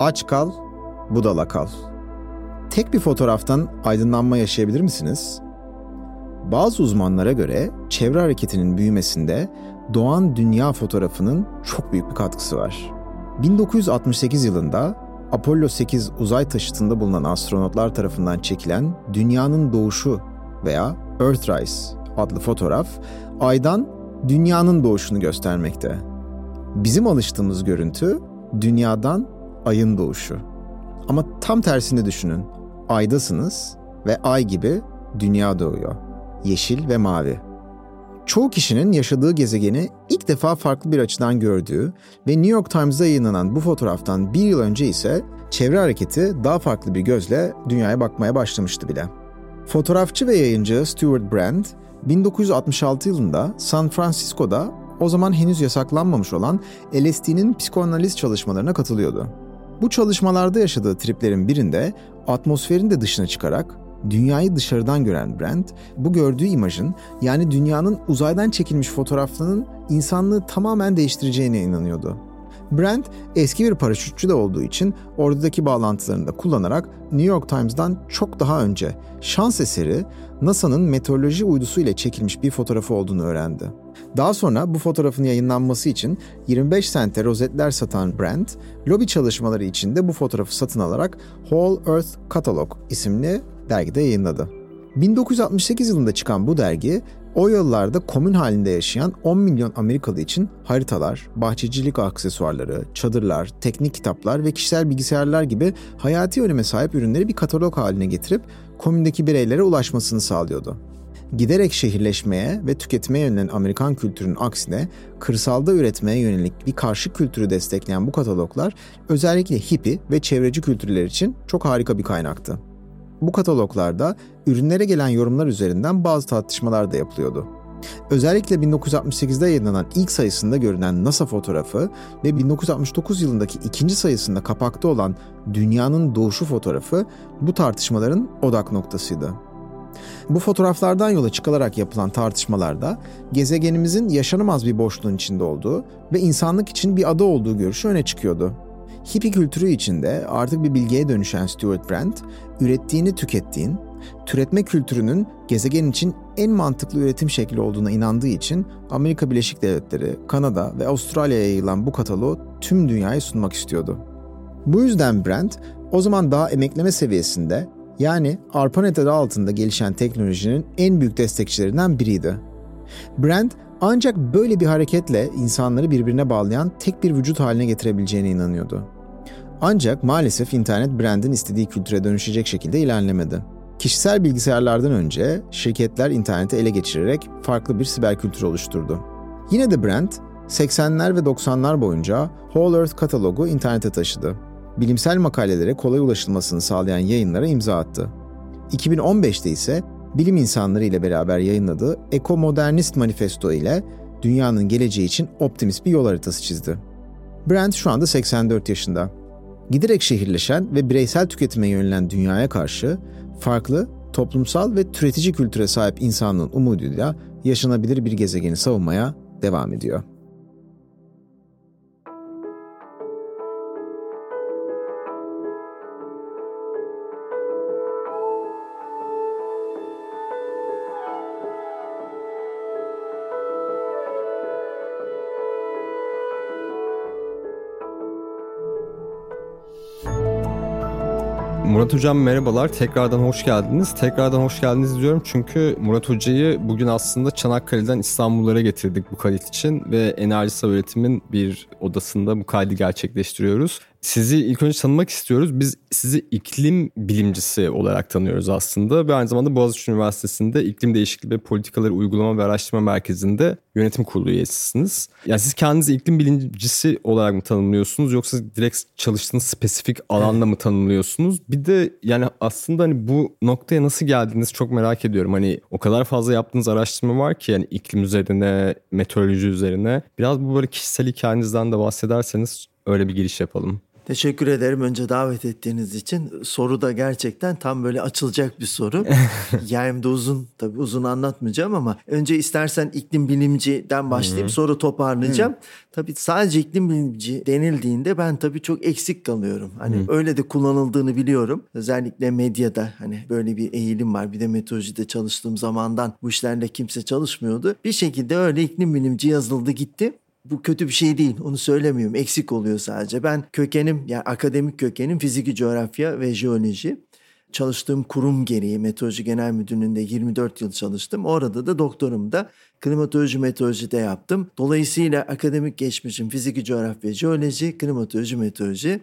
Aç kal, budala kal. Tek bir fotoğraftan aydınlanma yaşayabilir misiniz? Bazı uzmanlara göre çevre hareketinin büyümesinde doğan dünya fotoğrafının çok büyük bir katkısı var. 1968 yılında Apollo 8 uzay taşıtında bulunan astronotlar tarafından çekilen Dünyanın Doğuşu veya Earthrise adlı fotoğraf aydan dünyanın doğuşunu göstermekte. Bizim alıştığımız görüntü dünyadan ayın doğuşu. Ama tam tersini düşünün. Aydasınız ve ay gibi dünya doğuyor. Yeşil ve mavi. Çoğu kişinin yaşadığı gezegeni ilk defa farklı bir açıdan gördüğü ve New York Times'da yayınlanan bu fotoğraftan bir yıl önce ise çevre hareketi daha farklı bir gözle dünyaya bakmaya başlamıştı bile. Fotoğrafçı ve yayıncı Stuart Brand, 1966 yılında San Francisco'da o zaman henüz yasaklanmamış olan LSD'nin psikoanaliz çalışmalarına katılıyordu. Bu çalışmalarda yaşadığı triplerin birinde atmosferin de dışına çıkarak dünyayı dışarıdan gören Brent, bu gördüğü imajın yani dünyanın uzaydan çekilmiş fotoğraflarının insanlığı tamamen değiştireceğine inanıyordu. Brent eski bir paraşütçü de olduğu için ordudaki bağlantılarını da kullanarak New York Times'dan çok daha önce şans eseri NASA'nın meteoroloji uydusu ile çekilmiş bir fotoğrafı olduğunu öğrendi. Daha sonra bu fotoğrafın yayınlanması için 25 sente rozetler satan Brent, lobi çalışmaları için de bu fotoğrafı satın alarak Whole Earth Catalog isimli dergide yayınladı. 1968 yılında çıkan bu dergi, o yıllarda komün halinde yaşayan 10 milyon Amerikalı için haritalar, bahçecilik aksesuarları, çadırlar, teknik kitaplar ve kişisel bilgisayarlar gibi hayati öneme sahip ürünleri bir katalog haline getirip komündeki bireylere ulaşmasını sağlıyordu. Giderek şehirleşmeye ve tüketmeye yönelen Amerikan kültürünün aksine kırsalda üretmeye yönelik bir karşı kültürü destekleyen bu kataloglar özellikle hippie ve çevreci kültürler için çok harika bir kaynaktı. Bu kataloglarda ürünlere gelen yorumlar üzerinden bazı tartışmalar da yapılıyordu. Özellikle 1968'de yayınlanan ilk sayısında görünen NASA fotoğrafı ve 1969 yılındaki ikinci sayısında kapakta olan Dünyanın Doğuşu fotoğrafı bu tartışmaların odak noktasıydı. Bu fotoğraflardan yola çıkılarak yapılan tartışmalarda gezegenimizin yaşanamaz bir boşluğun içinde olduğu ve insanlık için bir ada olduğu görüşü öne çıkıyordu. Hippie kültürü içinde artık bir bilgiye dönüşen Stuart Brand, ürettiğini tükettiğin, türetme kültürünün gezegen için en mantıklı üretim şekli olduğuna inandığı için Amerika Birleşik Devletleri, Kanada ve Avustralya'ya yayılan bu kataloğu tüm dünyaya sunmak istiyordu. Bu yüzden Brand, o zaman daha emekleme seviyesinde yani ARPANET adı altında gelişen teknolojinin en büyük destekçilerinden biriydi. Brand ancak böyle bir hareketle insanları birbirine bağlayan tek bir vücut haline getirebileceğine inanıyordu. Ancak maalesef internet brandin istediği kültüre dönüşecek şekilde ilerlemedi. Kişisel bilgisayarlardan önce şirketler interneti ele geçirerek farklı bir siber kültür oluşturdu. Yine de brand 80'ler ve 90'lar boyunca Whole Earth katalogu internete taşıdı. Bilimsel makalelere kolay ulaşılmasını sağlayan yayınlara imza attı. 2015'te ise bilim insanları ile beraber yayınladığı Eko Modernist Manifesto ile dünyanın geleceği için optimist bir yol haritası çizdi. Brand şu anda 84 yaşında giderek şehirleşen ve bireysel tüketime yönelen dünyaya karşı farklı, toplumsal ve türetici kültüre sahip insanlığın umuduyla yaşanabilir bir gezegeni savunmaya devam ediyor. Murat Hocam merhabalar. Tekrardan hoş geldiniz. Tekrardan hoş geldiniz diyorum çünkü Murat Hoca'yı bugün aslında Çanakkale'den İstanbullara getirdik bu kayıt için ve Enerjisel Üretim'in bir odasında bu kaydı gerçekleştiriyoruz. Sizi ilk önce tanımak istiyoruz. Biz sizi iklim bilimcisi olarak tanıyoruz aslında ve aynı zamanda Boğaziçi Üniversitesi'nde iklim değişikliği ve politikaları uygulama ve araştırma merkezinde yönetim kurulu üyesisiniz. Yani siz kendinizi iklim bilimcisi olarak mı tanımlıyorsunuz yoksa direkt çalıştığınız spesifik alanla mı tanımlıyorsunuz? Bir de yani aslında hani bu noktaya nasıl geldiniz çok merak ediyorum. Hani o kadar fazla yaptığınız araştırma var ki yani iklim üzerine, meteoroloji üzerine. Biraz bu böyle kişisel hikayenizden de bahsederseniz öyle bir giriş yapalım. Teşekkür ederim önce davet ettiğiniz için. Soru da gerçekten tam böyle açılacak bir soru. Hikayem de uzun tabii uzun anlatmayacağım ama önce istersen iklim bilimciden başlayayım Hı-hı. sonra toparlayacağım. Hı-hı. Tabii sadece iklim bilimci denildiğinde ben tabii çok eksik kalıyorum. Hani Hı-hı. öyle de kullanıldığını biliyorum. Özellikle medyada hani böyle bir eğilim var. Bir de meteorolojide çalıştığım zamandan bu işlerle kimse çalışmıyordu. Bir şekilde öyle iklim bilimci yazıldı gitti. Bu kötü bir şey değil. Onu söylemiyorum. Eksik oluyor sadece. Ben kökenim yani akademik kökenim fiziki coğrafya ve jeoloji. Çalıştığım kurum gereği Meteoroloji Genel Müdürlüğü'nde 24 yıl çalıştım. Orada da doktorumu da klimatoloji meteorolojide yaptım. Dolayısıyla akademik geçmişim fiziki coğrafya, jeoloji, klimatoloji, meteoroloji.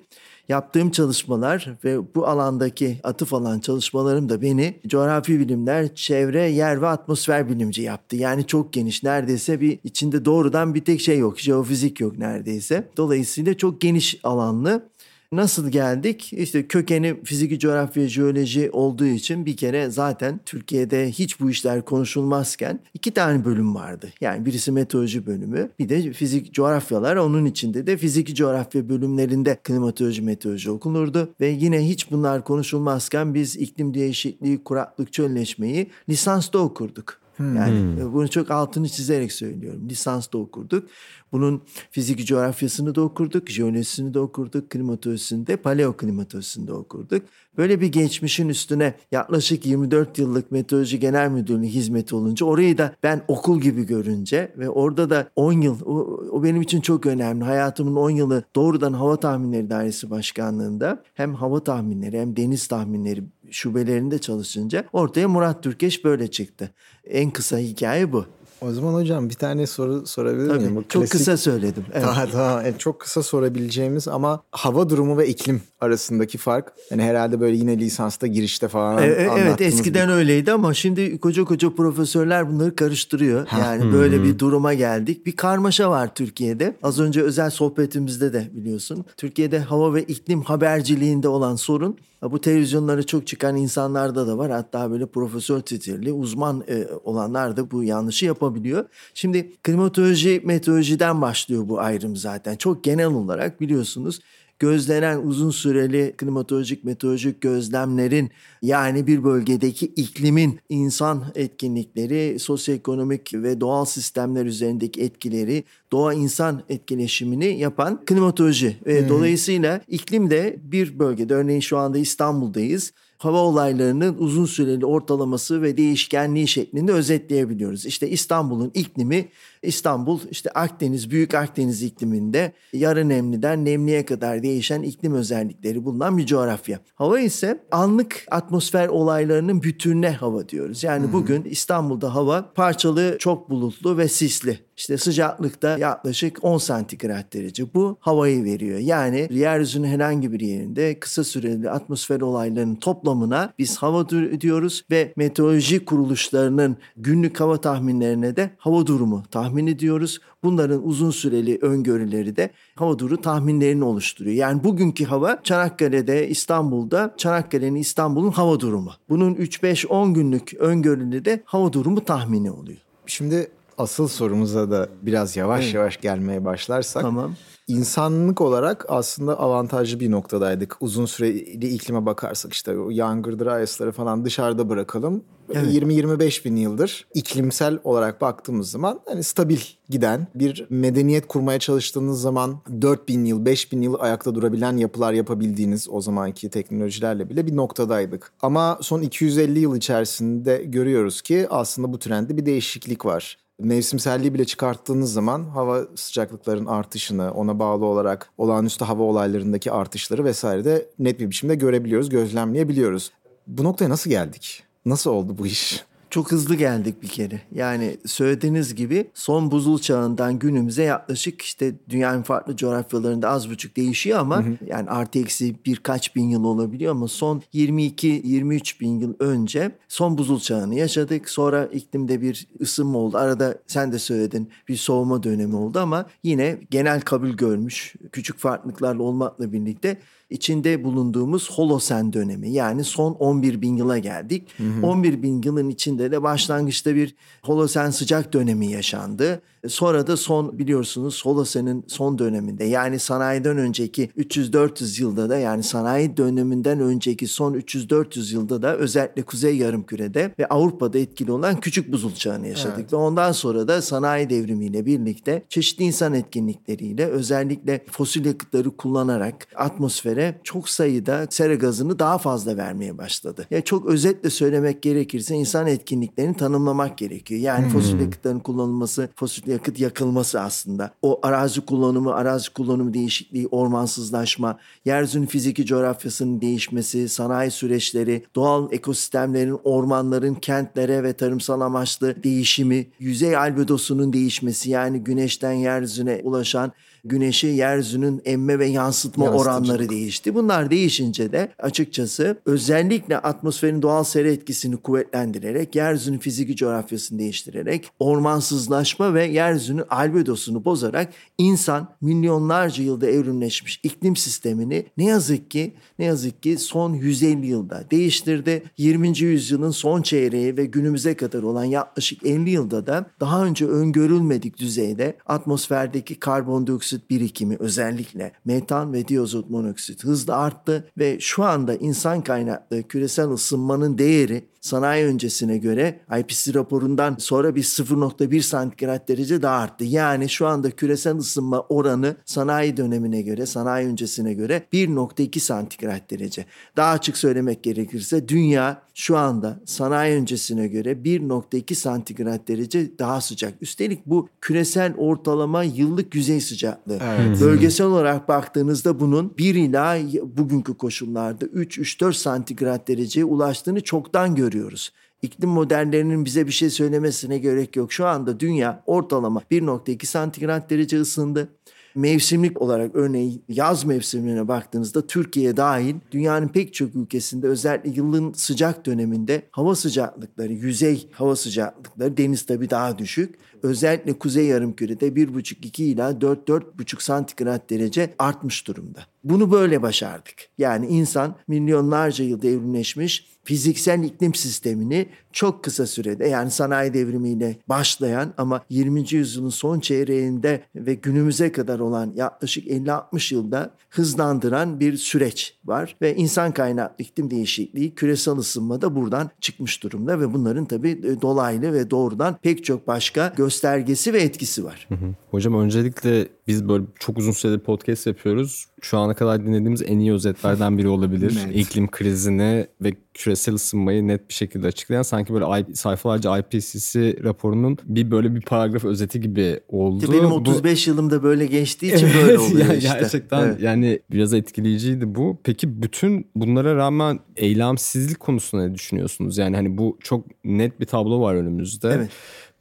Yaptığım çalışmalar ve bu alandaki atıf alan çalışmalarım da beni coğrafi bilimler, çevre, yer ve atmosfer bilimci yaptı. Yani çok geniş neredeyse bir içinde doğrudan bir tek şey yok. Jeofizik yok neredeyse. Dolayısıyla çok geniş alanlı Nasıl geldik? İşte kökeni fiziki coğrafya, jeoloji olduğu için bir kere zaten Türkiye'de hiç bu işler konuşulmazken iki tane bölüm vardı. Yani birisi meteoroloji bölümü, bir de fizik coğrafyalar. Onun içinde de fiziki coğrafya bölümlerinde klimatoloji, meteoroloji okunurdu. Ve yine hiç bunlar konuşulmazken biz iklim değişikliği, kuraklık, çölleşmeyi lisansta okurduk. Yani hmm. bunu çok altını çizerek söylüyorum. Lisansta okurduk. Bunun fiziki coğrafyasını da okurduk, jeolojisini de okurduk, klimatolojisini de, paleoklimatolojisini de okurduk. Böyle bir geçmişin üstüne yaklaşık 24 yıllık meteoroloji genel müdürlüğü hizmeti olunca orayı da ben okul gibi görünce ve orada da 10 yıl o, o benim için çok önemli. Hayatımın 10 yılı doğrudan Hava Tahminleri Dairesi Başkanlığında hem hava tahminleri hem deniz tahminleri şubelerinde çalışınca ortaya Murat Türkeş böyle çıktı. En kısa hikaye bu. O zaman hocam bir tane soru sorabilir Tabii, miyim? Bu çok klasik... kısa söyledim. Evet. Tamam tamam. Yani çok kısa sorabileceğimiz ama hava durumu ve iklim arasındaki fark. Yani herhalde böyle yine lisansta girişte falan e, e Evet eskiden bir... öyleydi ama şimdi koca koca profesörler bunları karıştırıyor. Ha. Yani böyle bir duruma geldik. Bir karmaşa var Türkiye'de. Az önce özel sohbetimizde de biliyorsun. Türkiye'de hava ve iklim haberciliğinde olan sorun bu televizyonlara çok çıkan insanlarda da var. Hatta böyle profesör titirli, uzman e, olanlar da bu yanlışı yapabiliyor. Şimdi klimatoloji, meteorolojiden başlıyor bu ayrım zaten. Çok genel olarak biliyorsunuz gözlenen uzun süreli klimatolojik meteorolojik gözlemlerin yani bir bölgedeki iklimin insan etkinlikleri, sosyoekonomik ve doğal sistemler üzerindeki etkileri, doğa insan etkileşimini yapan klimatoloji. Ve hmm. dolayısıyla iklim de bir bölgede örneğin şu anda İstanbul'dayız hava olaylarının uzun süreli ortalaması ve değişkenliği şeklinde özetleyebiliyoruz. İşte İstanbul'un iklimi İstanbul işte Akdeniz, Büyük Akdeniz ikliminde yarı nemliden nemliye kadar değişen iklim özellikleri bulunan bir coğrafya. Hava ise anlık atmosfer olaylarının bütününe hava diyoruz. Yani bugün İstanbul'da hava parçalı, çok bulutlu ve sisli. İşte sıcaklıkta yaklaşık 10 santigrat derece. Bu havayı veriyor. Yani yeryüzünün herhangi bir yerinde kısa süreli atmosfer olaylarının toplamına biz hava diyoruz ve meteoroloji kuruluşlarının günlük hava tahminlerine de hava durumu tahmin ediyoruz. Bunların uzun süreli öngörüleri de hava durumu tahminlerini oluşturuyor. Yani bugünkü hava Çanakkale'de, İstanbul'da, Çanakkale'nin İstanbul'un hava durumu. Bunun 3-5-10 günlük öngörülü de hava durumu tahmini oluyor. Şimdi asıl sorumuza da biraz yavaş evet. yavaş gelmeye başlarsak. Tamam. İnsanlık olarak aslında avantajlı bir noktadaydık. Uzun süreli iklime bakarsak işte o yangırdır, ayasları falan dışarıda bırakalım. Evet. 20-25 bin yıldır iklimsel olarak baktığımız zaman hani stabil giden bir medeniyet kurmaya çalıştığınız zaman 4 bin yıl, 5 bin yıl ayakta durabilen yapılar yapabildiğiniz o zamanki teknolojilerle bile bir noktadaydık. Ama son 250 yıl içerisinde görüyoruz ki aslında bu trende bir değişiklik var mevsimselliği bile çıkarttığınız zaman hava sıcaklıkların artışını, ona bağlı olarak olağanüstü hava olaylarındaki artışları vesaire de net bir biçimde görebiliyoruz, gözlemleyebiliyoruz. Bu noktaya nasıl geldik? Nasıl oldu bu iş? Çok hızlı geldik bir kere. Yani söylediğiniz gibi son buzul çağından günümüze yaklaşık işte dünyanın farklı coğrafyalarında az buçuk değişiyor ama hı hı. yani artı eksi birkaç bin yıl olabiliyor ama son 22-23 bin yıl önce son buzul çağını yaşadık. Sonra iklimde bir ısınma oldu. Arada sen de söyledin bir soğuma dönemi oldu ama yine genel kabul görmüş küçük farklılıklarla olmakla birlikte içinde bulunduğumuz Holosen dönemi yani son 11 bin yıla geldik. Hı hı. 11 bin yılın içinde de başlangıçta bir Holosen sıcak dönemi yaşandı. Sonra da son biliyorsunuz Holosen'in son döneminde yani sanayiden önceki 300-400 yılda da yani sanayi döneminden önceki son 300-400 yılda da özellikle Kuzey Yarımküre'de ve Avrupa'da etkili olan küçük buzul çağını yaşadık. Evet. Ve ondan sonra da sanayi devrimiyle birlikte çeşitli insan etkinlikleriyle özellikle fosil yakıtları kullanarak atmosfere çok sayıda sera gazını daha fazla vermeye başladı. Ya çok özetle söylemek gerekirse insan etkinliklerini tanımlamak gerekiyor. Yani hmm. fosil yakıtların kullanılması, fosil yakıt yakılması aslında. O arazi kullanımı, arazi kullanımı değişikliği, ormansızlaşma, yeryüzünün fiziki coğrafyasının değişmesi, sanayi süreçleri, doğal ekosistemlerin, ormanların kentlere ve tarımsal amaçlı değişimi, yüzey albedosunun değişmesi yani güneşten yeryüzüne ulaşan güneşi yeryüzünün emme ve yansıtma oranları değişti. Bunlar değişince de açıkçası özellikle atmosferin doğal sera etkisini kuvvetlendirerek, yeryüzünün fiziki coğrafyasını değiştirerek, ormansızlaşma ve yeryüzünün albedosunu bozarak insan milyonlarca yılda evrimleşmiş iklim sistemini ne yazık ki ne yazık ki son 150 yılda değiştirdi. 20. yüzyılın son çeyreği ve günümüze kadar olan yaklaşık 50 yılda da daha önce öngörülmedik düzeyde atmosferdeki karbondioksit monoksit birikimi özellikle metan ve diazot monoksit hızla arttı ve şu anda insan kaynaklı küresel ısınmanın değeri sanayi öncesine göre IPCC raporundan sonra bir 0.1 santigrat derece daha arttı. Yani şu anda küresel ısınma oranı sanayi dönemine göre, sanayi öncesine göre 1.2 santigrat derece. Daha açık söylemek gerekirse dünya şu anda sanayi öncesine göre 1.2 santigrat derece daha sıcak. Üstelik bu küresel ortalama yıllık yüzey sıcaklığı. Evet. Bölgesel olarak baktığınızda bunun 1 ila bugünkü koşullarda 3-3-4 santigrat dereceye ulaştığını çoktan görüyoruz görüyoruz. İklim modellerinin bize bir şey söylemesine gerek yok. Şu anda dünya ortalama 1.2 santigrat derece ısındı. Mevsimlik olarak örneğin yaz mevsimine baktığınızda Türkiye dahil dünyanın pek çok ülkesinde özellikle yılın sıcak döneminde hava sıcaklıkları, yüzey hava sıcaklıkları deniz tabii daha düşük. Özellikle kuzey yarımkürede 1,5-2 ila 4-4,5 santigrat derece artmış durumda. Bunu böyle başardık. Yani insan milyonlarca yılda evrimleşmiş fiziksel iklim sistemini çok kısa sürede yani sanayi devrimiyle başlayan ama 20. yüzyılın son çeyreğinde ve günümüze kadar olan yaklaşık 50-60 yılda hızlandıran bir süreç var ve insan kaynaklı iklim değişikliği küresel ısınma da buradan çıkmış durumda ve bunların tabii e, dolaylı ve doğrudan pek çok başka göstergesi ve etkisi var. Hı hı. Hocam öncelikle biz böyle çok uzun süredir podcast yapıyoruz. Şu ana kadar dinlediğimiz en iyi özetlerden biri olabilir. evet. İklim krizini ve küresel ısınmayı net bir şekilde açıklayan sanki böyle sayfalarca IPCC raporunun bir böyle bir paragraf özeti gibi oldu. İşte benim 35 bu... yılımda böyle geçtiği için böyle oluyor yani işte. Gerçekten evet. yani biraz etkileyiciydi bu. Peki bütün bunlara rağmen eylemsizlik konusunda ne düşünüyorsunuz? Yani hani bu çok net bir tablo var önümüzde. Evet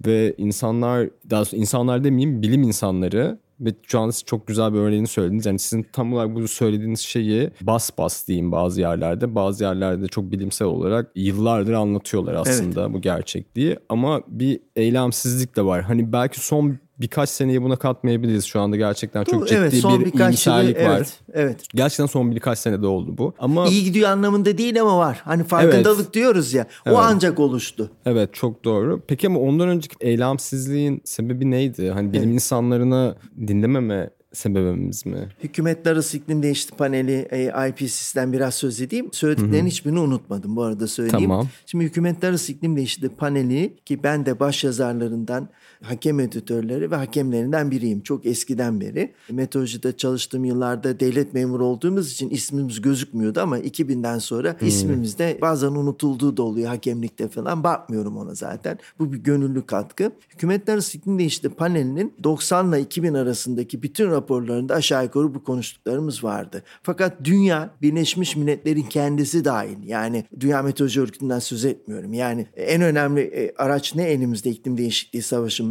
ve insanlar daha doğrusu insanlar demeyeyim bilim insanları ve şu an siz çok güzel bir örneğini söylediniz. Yani sizin tam olarak bu söylediğiniz şeyi bas bas diyeyim bazı yerlerde. Bazı yerlerde çok bilimsel olarak yıllardır anlatıyorlar aslında evet. bu gerçekliği. Ama bir eylemsizlik de var. Hani belki son birkaç seneyi buna katmayabiliriz şu anda gerçekten çok ciddi evet, son bir iyimserlik yılı, var. Evet, evet. Gerçekten son birkaç senede oldu bu. Ama iyi gidiyor anlamında değil ama var. Hani farkındalık evet. diyoruz ya. O evet. ancak oluştu. Evet çok doğru. Peki ama ondan önceki eylemsizliğin sebebi neydi? Hani bilim evet. insanlarını dinlememe sebebimiz mi? Hükümetler Arası İklim Değişikliği Paneli e, IPCC'den biraz söz edeyim. Söylediklerinin hiçbirini unutmadım bu arada söyleyeyim. Tamam. Şimdi Hükümetler Arası İklim Değişikliği Paneli ki ben de baş yazarlarından hakem editörleri ve hakemlerinden biriyim. Çok eskiden beri. Meteorolojide çalıştığım yıllarda devlet memuru olduğumuz için ismimiz gözükmüyordu ama 2000'den sonra hmm. ismimiz de bazen unutulduğu da oluyor hakemlikte falan. Bakmıyorum ona zaten. Bu bir gönüllü katkı. Hükümetler Arası İklim Değişikliği Paneli'nin 90 ile 2000 arasındaki bütün raporlarında aşağı yukarı bu konuştuklarımız vardı. Fakat dünya Birleşmiş Milletler'in kendisi dahil yani Dünya Meteoroloji Örgütü'nden söz etmiyorum. Yani en önemli e, araç ne elimizde iklim değişikliği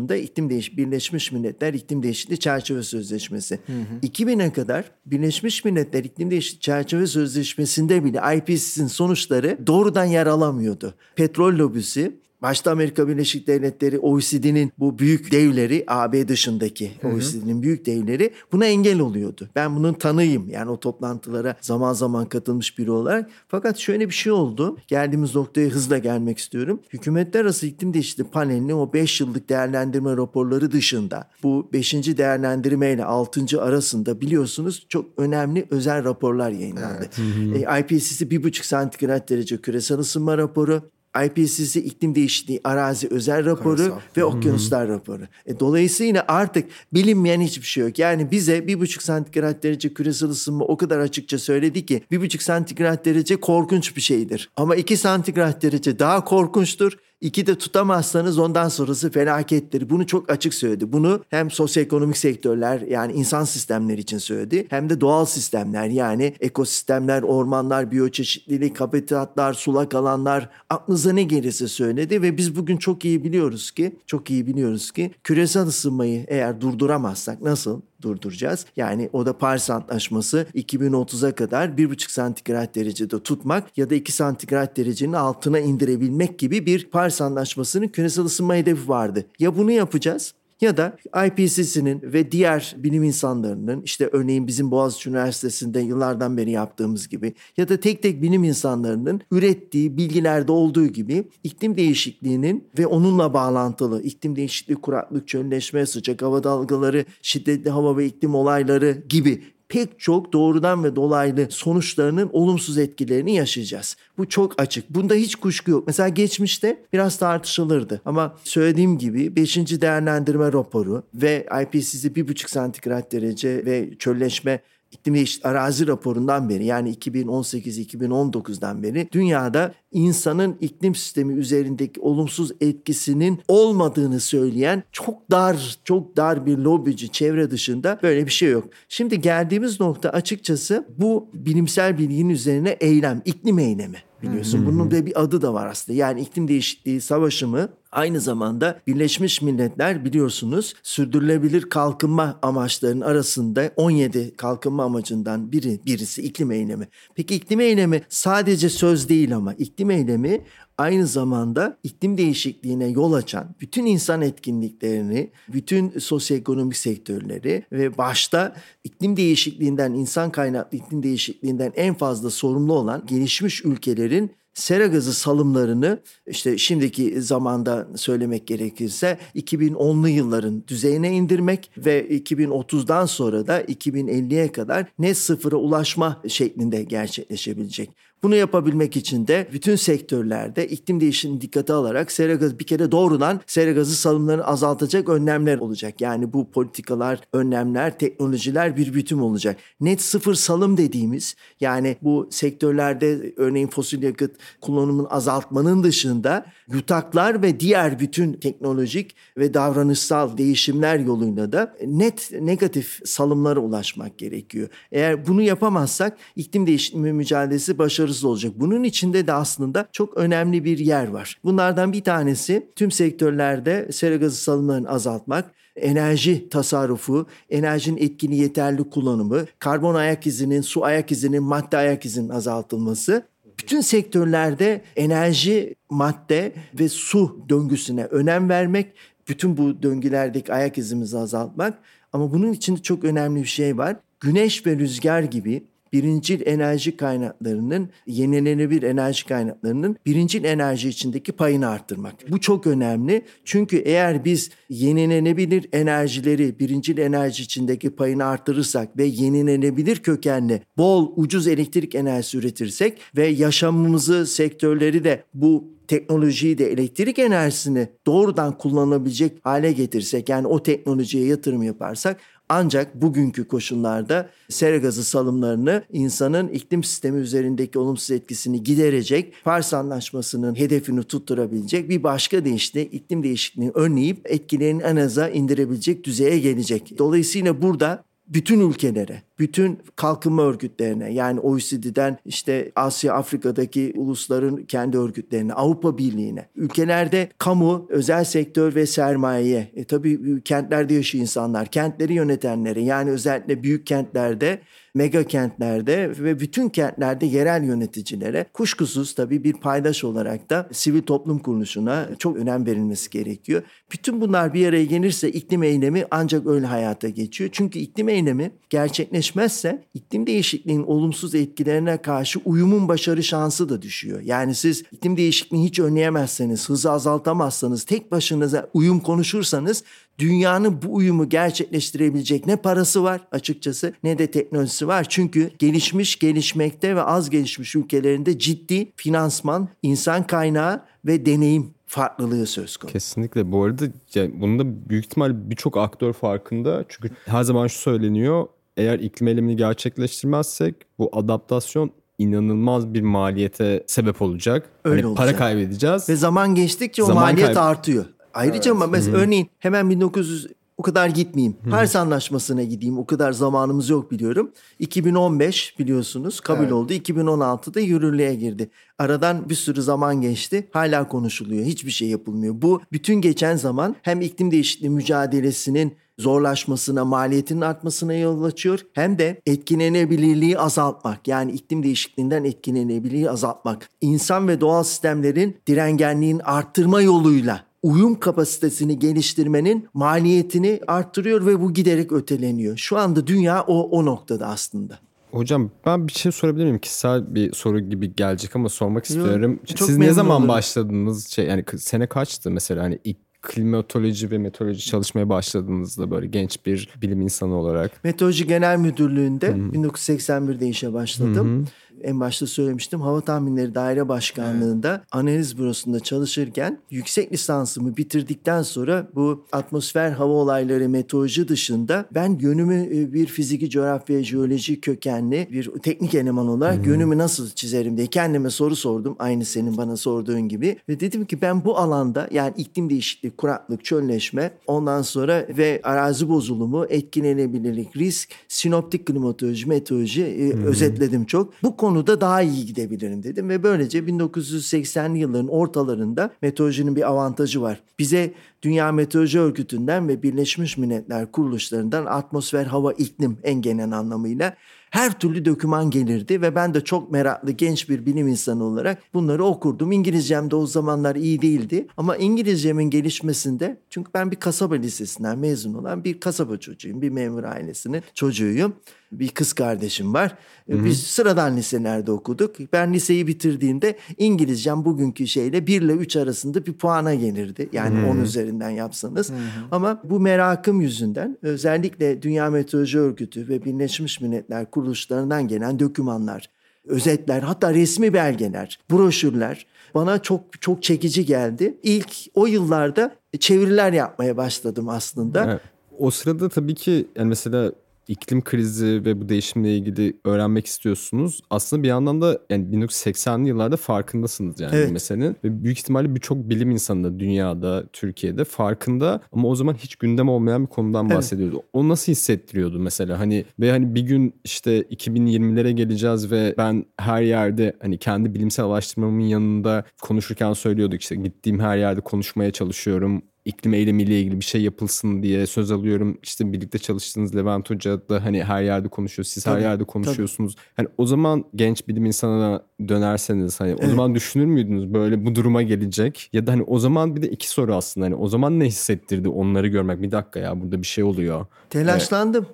savaşında iklim değiş Birleşmiş Milletler İklim Değişikliği Çerçeve Sözleşmesi. Hı hı. 2000'e kadar Birleşmiş Milletler İklim Değişikliği Çerçeve Sözleşmesi'nde bile IPCC'nin sonuçları doğrudan yer alamıyordu. Petrol lobisi başta Amerika Birleşik Devletleri, OECD'nin bu büyük devleri, AB dışındaki OECD'nin büyük devleri buna engel oluyordu. Ben bunun tanıyım yani o toplantılara zaman zaman katılmış biri olarak. Fakat şöyle bir şey oldu. Geldiğimiz noktaya hızla gelmek istiyorum. Hükümetler arası iklim değişikliği panelinin o 5 yıllık değerlendirme raporları dışında bu 5. değerlendirme ile 6. arasında biliyorsunuz çok önemli özel raporlar yayınlandı. Evet. E, IPCC 1,5 santigrat derece küresel ısınma raporu, IPCC iklim değişikliği arazi özel raporu Karasal. ve okyanuslar hmm. raporu. E, dolayısıyla artık bilinmeyen hiçbir şey yok. Yani bize bir buçuk santigrat derece küresel ısınma o kadar açıkça söyledi ki bir buçuk santigrat derece korkunç bir şeydir. Ama iki santigrat derece daha korkunçtur. İki de tutamazsanız ondan sonrası felakettir. Bunu çok açık söyledi. Bunu hem sosyoekonomik sektörler yani insan sistemleri için söyledi hem de doğal sistemler yani ekosistemler, ormanlar, biyoçeşitlilik, habitatlar, sulak alanlar aklınıza ne gelirse söyledi ve biz bugün çok iyi biliyoruz ki çok iyi biliyoruz ki küresel ısınmayı eğer durduramazsak nasıl durduracağız. Yani o da Paris Antlaşması 2030'a kadar 1,5 santigrat derecede tutmak ya da 2 santigrat derecenin altına indirebilmek gibi bir Paris Antlaşması'nın küresel ısınma hedefi vardı. Ya bunu yapacağız ya da IPCC'nin ve diğer bilim insanlarının işte örneğin bizim Boğaziçi Üniversitesi'nde yıllardan beri yaptığımız gibi ya da tek tek bilim insanlarının ürettiği bilgilerde olduğu gibi iklim değişikliğinin ve onunla bağlantılı iklim değişikliği, kuraklık, çölleşme, sıcak hava dalgaları, şiddetli hava ve iklim olayları gibi pek çok doğrudan ve dolaylı sonuçlarının olumsuz etkilerini yaşayacağız. Bu çok açık. Bunda hiç kuşku yok. Mesela geçmişte biraz tartışılırdı. Ama söylediğim gibi 5. değerlendirme raporu ve IPCC 1,5 santigrat derece ve çölleşme iklim değişikliği arazi raporundan beri yani 2018-2019'dan beri dünyada insanın iklim sistemi üzerindeki olumsuz etkisinin olmadığını söyleyen çok dar, çok dar bir lobici çevre dışında böyle bir şey yok. Şimdi geldiğimiz nokta açıkçası bu bilimsel bilginin üzerine eylem, iklim eylemi biliyorsun. Bunun da bir adı da var aslında. Yani iklim değişikliği savaşımı aynı zamanda Birleşmiş Milletler biliyorsunuz sürdürülebilir kalkınma amaçlarının arasında 17 kalkınma amacından biri birisi iklim eylemi. Peki iklim eylemi sadece söz değil ama iklim eylemi aynı zamanda iklim değişikliğine yol açan bütün insan etkinliklerini, bütün sosyoekonomik sektörleri ve başta iklim değişikliğinden, insan kaynaklı iklim değişikliğinden en fazla sorumlu olan gelişmiş ülkelerin sera gazı salımlarını işte şimdiki zamanda söylemek gerekirse 2010'lu yılların düzeyine indirmek ve 2030'dan sonra da 2050'ye kadar net sıfıra ulaşma şeklinde gerçekleşebilecek. Bunu yapabilmek için de bütün sektörlerde iklim değişimini dikkate alarak sera gazı bir kere doğrudan sera gazı salımlarını azaltacak önlemler olacak. Yani bu politikalar, önlemler, teknolojiler bir bütün olacak. Net sıfır salım dediğimiz yani bu sektörlerde örneğin fosil yakıt kullanımını azaltmanın dışında yutaklar ve diğer bütün teknolojik ve davranışsal değişimler yoluyla da net negatif salımlara ulaşmak gerekiyor. Eğer bunu yapamazsak iklim değişimi mücadelesi başarısız olacak. Bunun içinde de aslında çok önemli bir yer var. Bunlardan bir tanesi tüm sektörlerde sera gazı salımlarını azaltmak, enerji tasarrufu, enerjinin etkili yeterli kullanımı, karbon ayak izinin, su ayak izinin, madde ayak izinin azaltılması bütün sektörlerde enerji, madde ve su döngüsüne önem vermek, bütün bu döngülerdeki ayak izimizi azaltmak. Ama bunun içinde çok önemli bir şey var. Güneş ve rüzgar gibi birincil enerji kaynaklarının, yenilenebilir enerji kaynaklarının birincil enerji içindeki payını arttırmak. Bu çok önemli. Çünkü eğer biz yenilenebilir enerjileri birincil enerji içindeki payını arttırırsak ve yenilenebilir kökenli bol ucuz elektrik enerjisi üretirsek ve yaşamımızı sektörleri de bu teknolojiyi de elektrik enerjisini doğrudan kullanabilecek hale getirsek yani o teknolojiye yatırım yaparsak ancak bugünkü koşullarda sera gazı salımlarını insanın iklim sistemi üzerindeki olumsuz etkisini giderecek, Paris Anlaşması'nın hedefini tutturabilecek bir başka deyişle iklim değişikliğini önleyip etkilerini en aza indirebilecek düzeye gelecek. Dolayısıyla burada bütün ülkelere, bütün kalkınma örgütlerine yani OECD'den işte Asya Afrika'daki ulusların kendi örgütlerine, Avrupa Birliği'ne, ülkelerde kamu, özel sektör ve sermayeye, e, tabii kentlerde yaşayan insanlar, kentleri yönetenlere yani özellikle büyük kentlerde mega kentlerde ve bütün kentlerde yerel yöneticilere kuşkusuz tabii bir paydaş olarak da sivil toplum kuruluşuna çok önem verilmesi gerekiyor. Bütün bunlar bir araya gelirse iklim eylemi ancak öyle hayata geçiyor. Çünkü iklim eylemi gerçekleşmezse iklim değişikliğinin olumsuz etkilerine karşı uyumun başarı şansı da düşüyor. Yani siz iklim değişikliğini hiç önleyemezseniz, hızı azaltamazsanız, tek başınıza uyum konuşursanız dünyanın bu uyumu gerçekleştirebilecek ne parası var açıkçası ne de teknolojisi var. Çünkü gelişmiş, gelişmekte ve az gelişmiş ülkelerinde ciddi finansman, insan kaynağı ve deneyim farklılığı söz konusu. Kesinlikle. Bu arada yani bunun da büyük ihtimal birçok aktör farkında. Çünkü her zaman şu söyleniyor. Eğer iklim eylemini gerçekleştirmezsek bu adaptasyon inanılmaz bir maliyete sebep olacak. Öyle hani olacak. Para kaybedeceğiz. Ve zaman geçtikçe o Zaman maliyet kayb- artıyor. Ayrıca ama mesela örneğin hemen 1900 o kadar gitmeyeyim. Paris Anlaşması'na gideyim. O kadar zamanımız yok biliyorum. 2015 biliyorsunuz kabul oldu. 2016'da yürürlüğe girdi. Aradan bir sürü zaman geçti. Hala konuşuluyor. Hiçbir şey yapılmıyor. Bu bütün geçen zaman hem iklim değişikliği mücadelesinin zorlaşmasına, maliyetinin artmasına yol açıyor. Hem de etkilenebilirliği azaltmak. Yani iklim değişikliğinden etkilenebilirliği azaltmak. İnsan ve doğal sistemlerin direngenliğini arttırma yoluyla uyum kapasitesini geliştirmenin maliyetini arttırıyor ve bu giderek öteleniyor. Şu anda dünya o, o noktada aslında. Hocam ben bir şey sorabilir miyim? Kişisel bir soru gibi gelecek ama sormak istiyorum. çok Siz ne zaman olurum. başladınız? Şey yani sene kaçtı mesela hani ilk klimatoloji ve meteoroloji çalışmaya başladığınızda böyle genç bir bilim insanı olarak. Meteoroloji Genel Müdürlüğü'nde 1981'de işe başladım. En başta söylemiştim. Hava Tahminleri Daire Başkanlığı'nda analiz bürosunda çalışırken yüksek lisansımı bitirdikten sonra bu atmosfer hava olayları meteoroloji dışında ben yönümü e, bir fiziki coğrafya jeoloji kökenli bir teknik eleman olarak yönümü nasıl çizerim diye kendime soru sordum. Aynı senin bana sorduğun gibi. Ve dedim ki ben bu alanda yani iklim değişikliği, kuraklık, çölleşme ondan sonra ve arazi bozulumu, etkilenebilirlik, risk, sinoptik klimatoloji, meteoroloji e, özetledim çok. Bu konuda daha iyi gidebilirim dedim ve böylece 1980'li yılların ortalarında meteorolojinin bir avantajı var. Bize Dünya Meteoroloji Örgütü'nden ve Birleşmiş Milletler kuruluşlarından atmosfer, hava, iklim en genel anlamıyla her türlü doküman gelirdi ve ben de çok meraklı genç bir bilim insanı olarak bunları okurdum. İngilizcem de o zamanlar iyi değildi ama İngilizcemin gelişmesinde çünkü ben bir kasaba lisesinden mezun olan bir kasaba çocuğuyum. Bir memur ailesinin çocuğuyum. Bir kız kardeşim var. Biz sıradan liselerde okuduk. Ben liseyi bitirdiğimde İngilizcem bugünkü şeyle 1 ile 3 arasında bir puana gelirdi. Yani 10 üzerinden yapsanız. Ama bu merakım yüzünden özellikle Dünya Meteoroloji Örgütü ve Birleşmiş Milletler kuruluşlarından gelen dokümanlar, özetler, hatta resmi belgeler, broşürler bana çok çok çekici geldi. İlk o yıllarda çeviriler yapmaya başladım aslında. Evet. O sırada tabii ki yani mesela iklim krizi ve bu değişimle ilgili öğrenmek istiyorsunuz. Aslında bir yandan da yani 1980'li yıllarda farkındasınız yani Evet. bu meselenin. Ve büyük ihtimalle birçok bilim insanı da dünyada, Türkiye'de farkında ama o zaman hiç gündem olmayan bir konudan Evet. bahsediyordu. O nasıl hissettiriyordu mesela hani ve hani bir gün işte 2020'lere geleceğiz ve ben her yerde hani kendi bilimsel araştırmamın yanında konuşurken söylüyorduk işte gittiğim her yerde konuşmaya çalışıyorum iklim eylemiyle ilgili bir şey yapılsın diye söz alıyorum. İşte birlikte çalıştığınız Levent Hoca da hani her yerde konuşuyor. Siz her Tabii, yerde konuşuyorsunuz. Hani o zaman genç bilim insanına dönerseniz hani o zaman düşünür müydünüz böyle bu duruma gelecek? Ya da hani o zaman bir de iki soru aslında hani o zaman ne hissettirdi onları görmek? Bir dakika ya burada bir şey oluyor. Telaşlandım.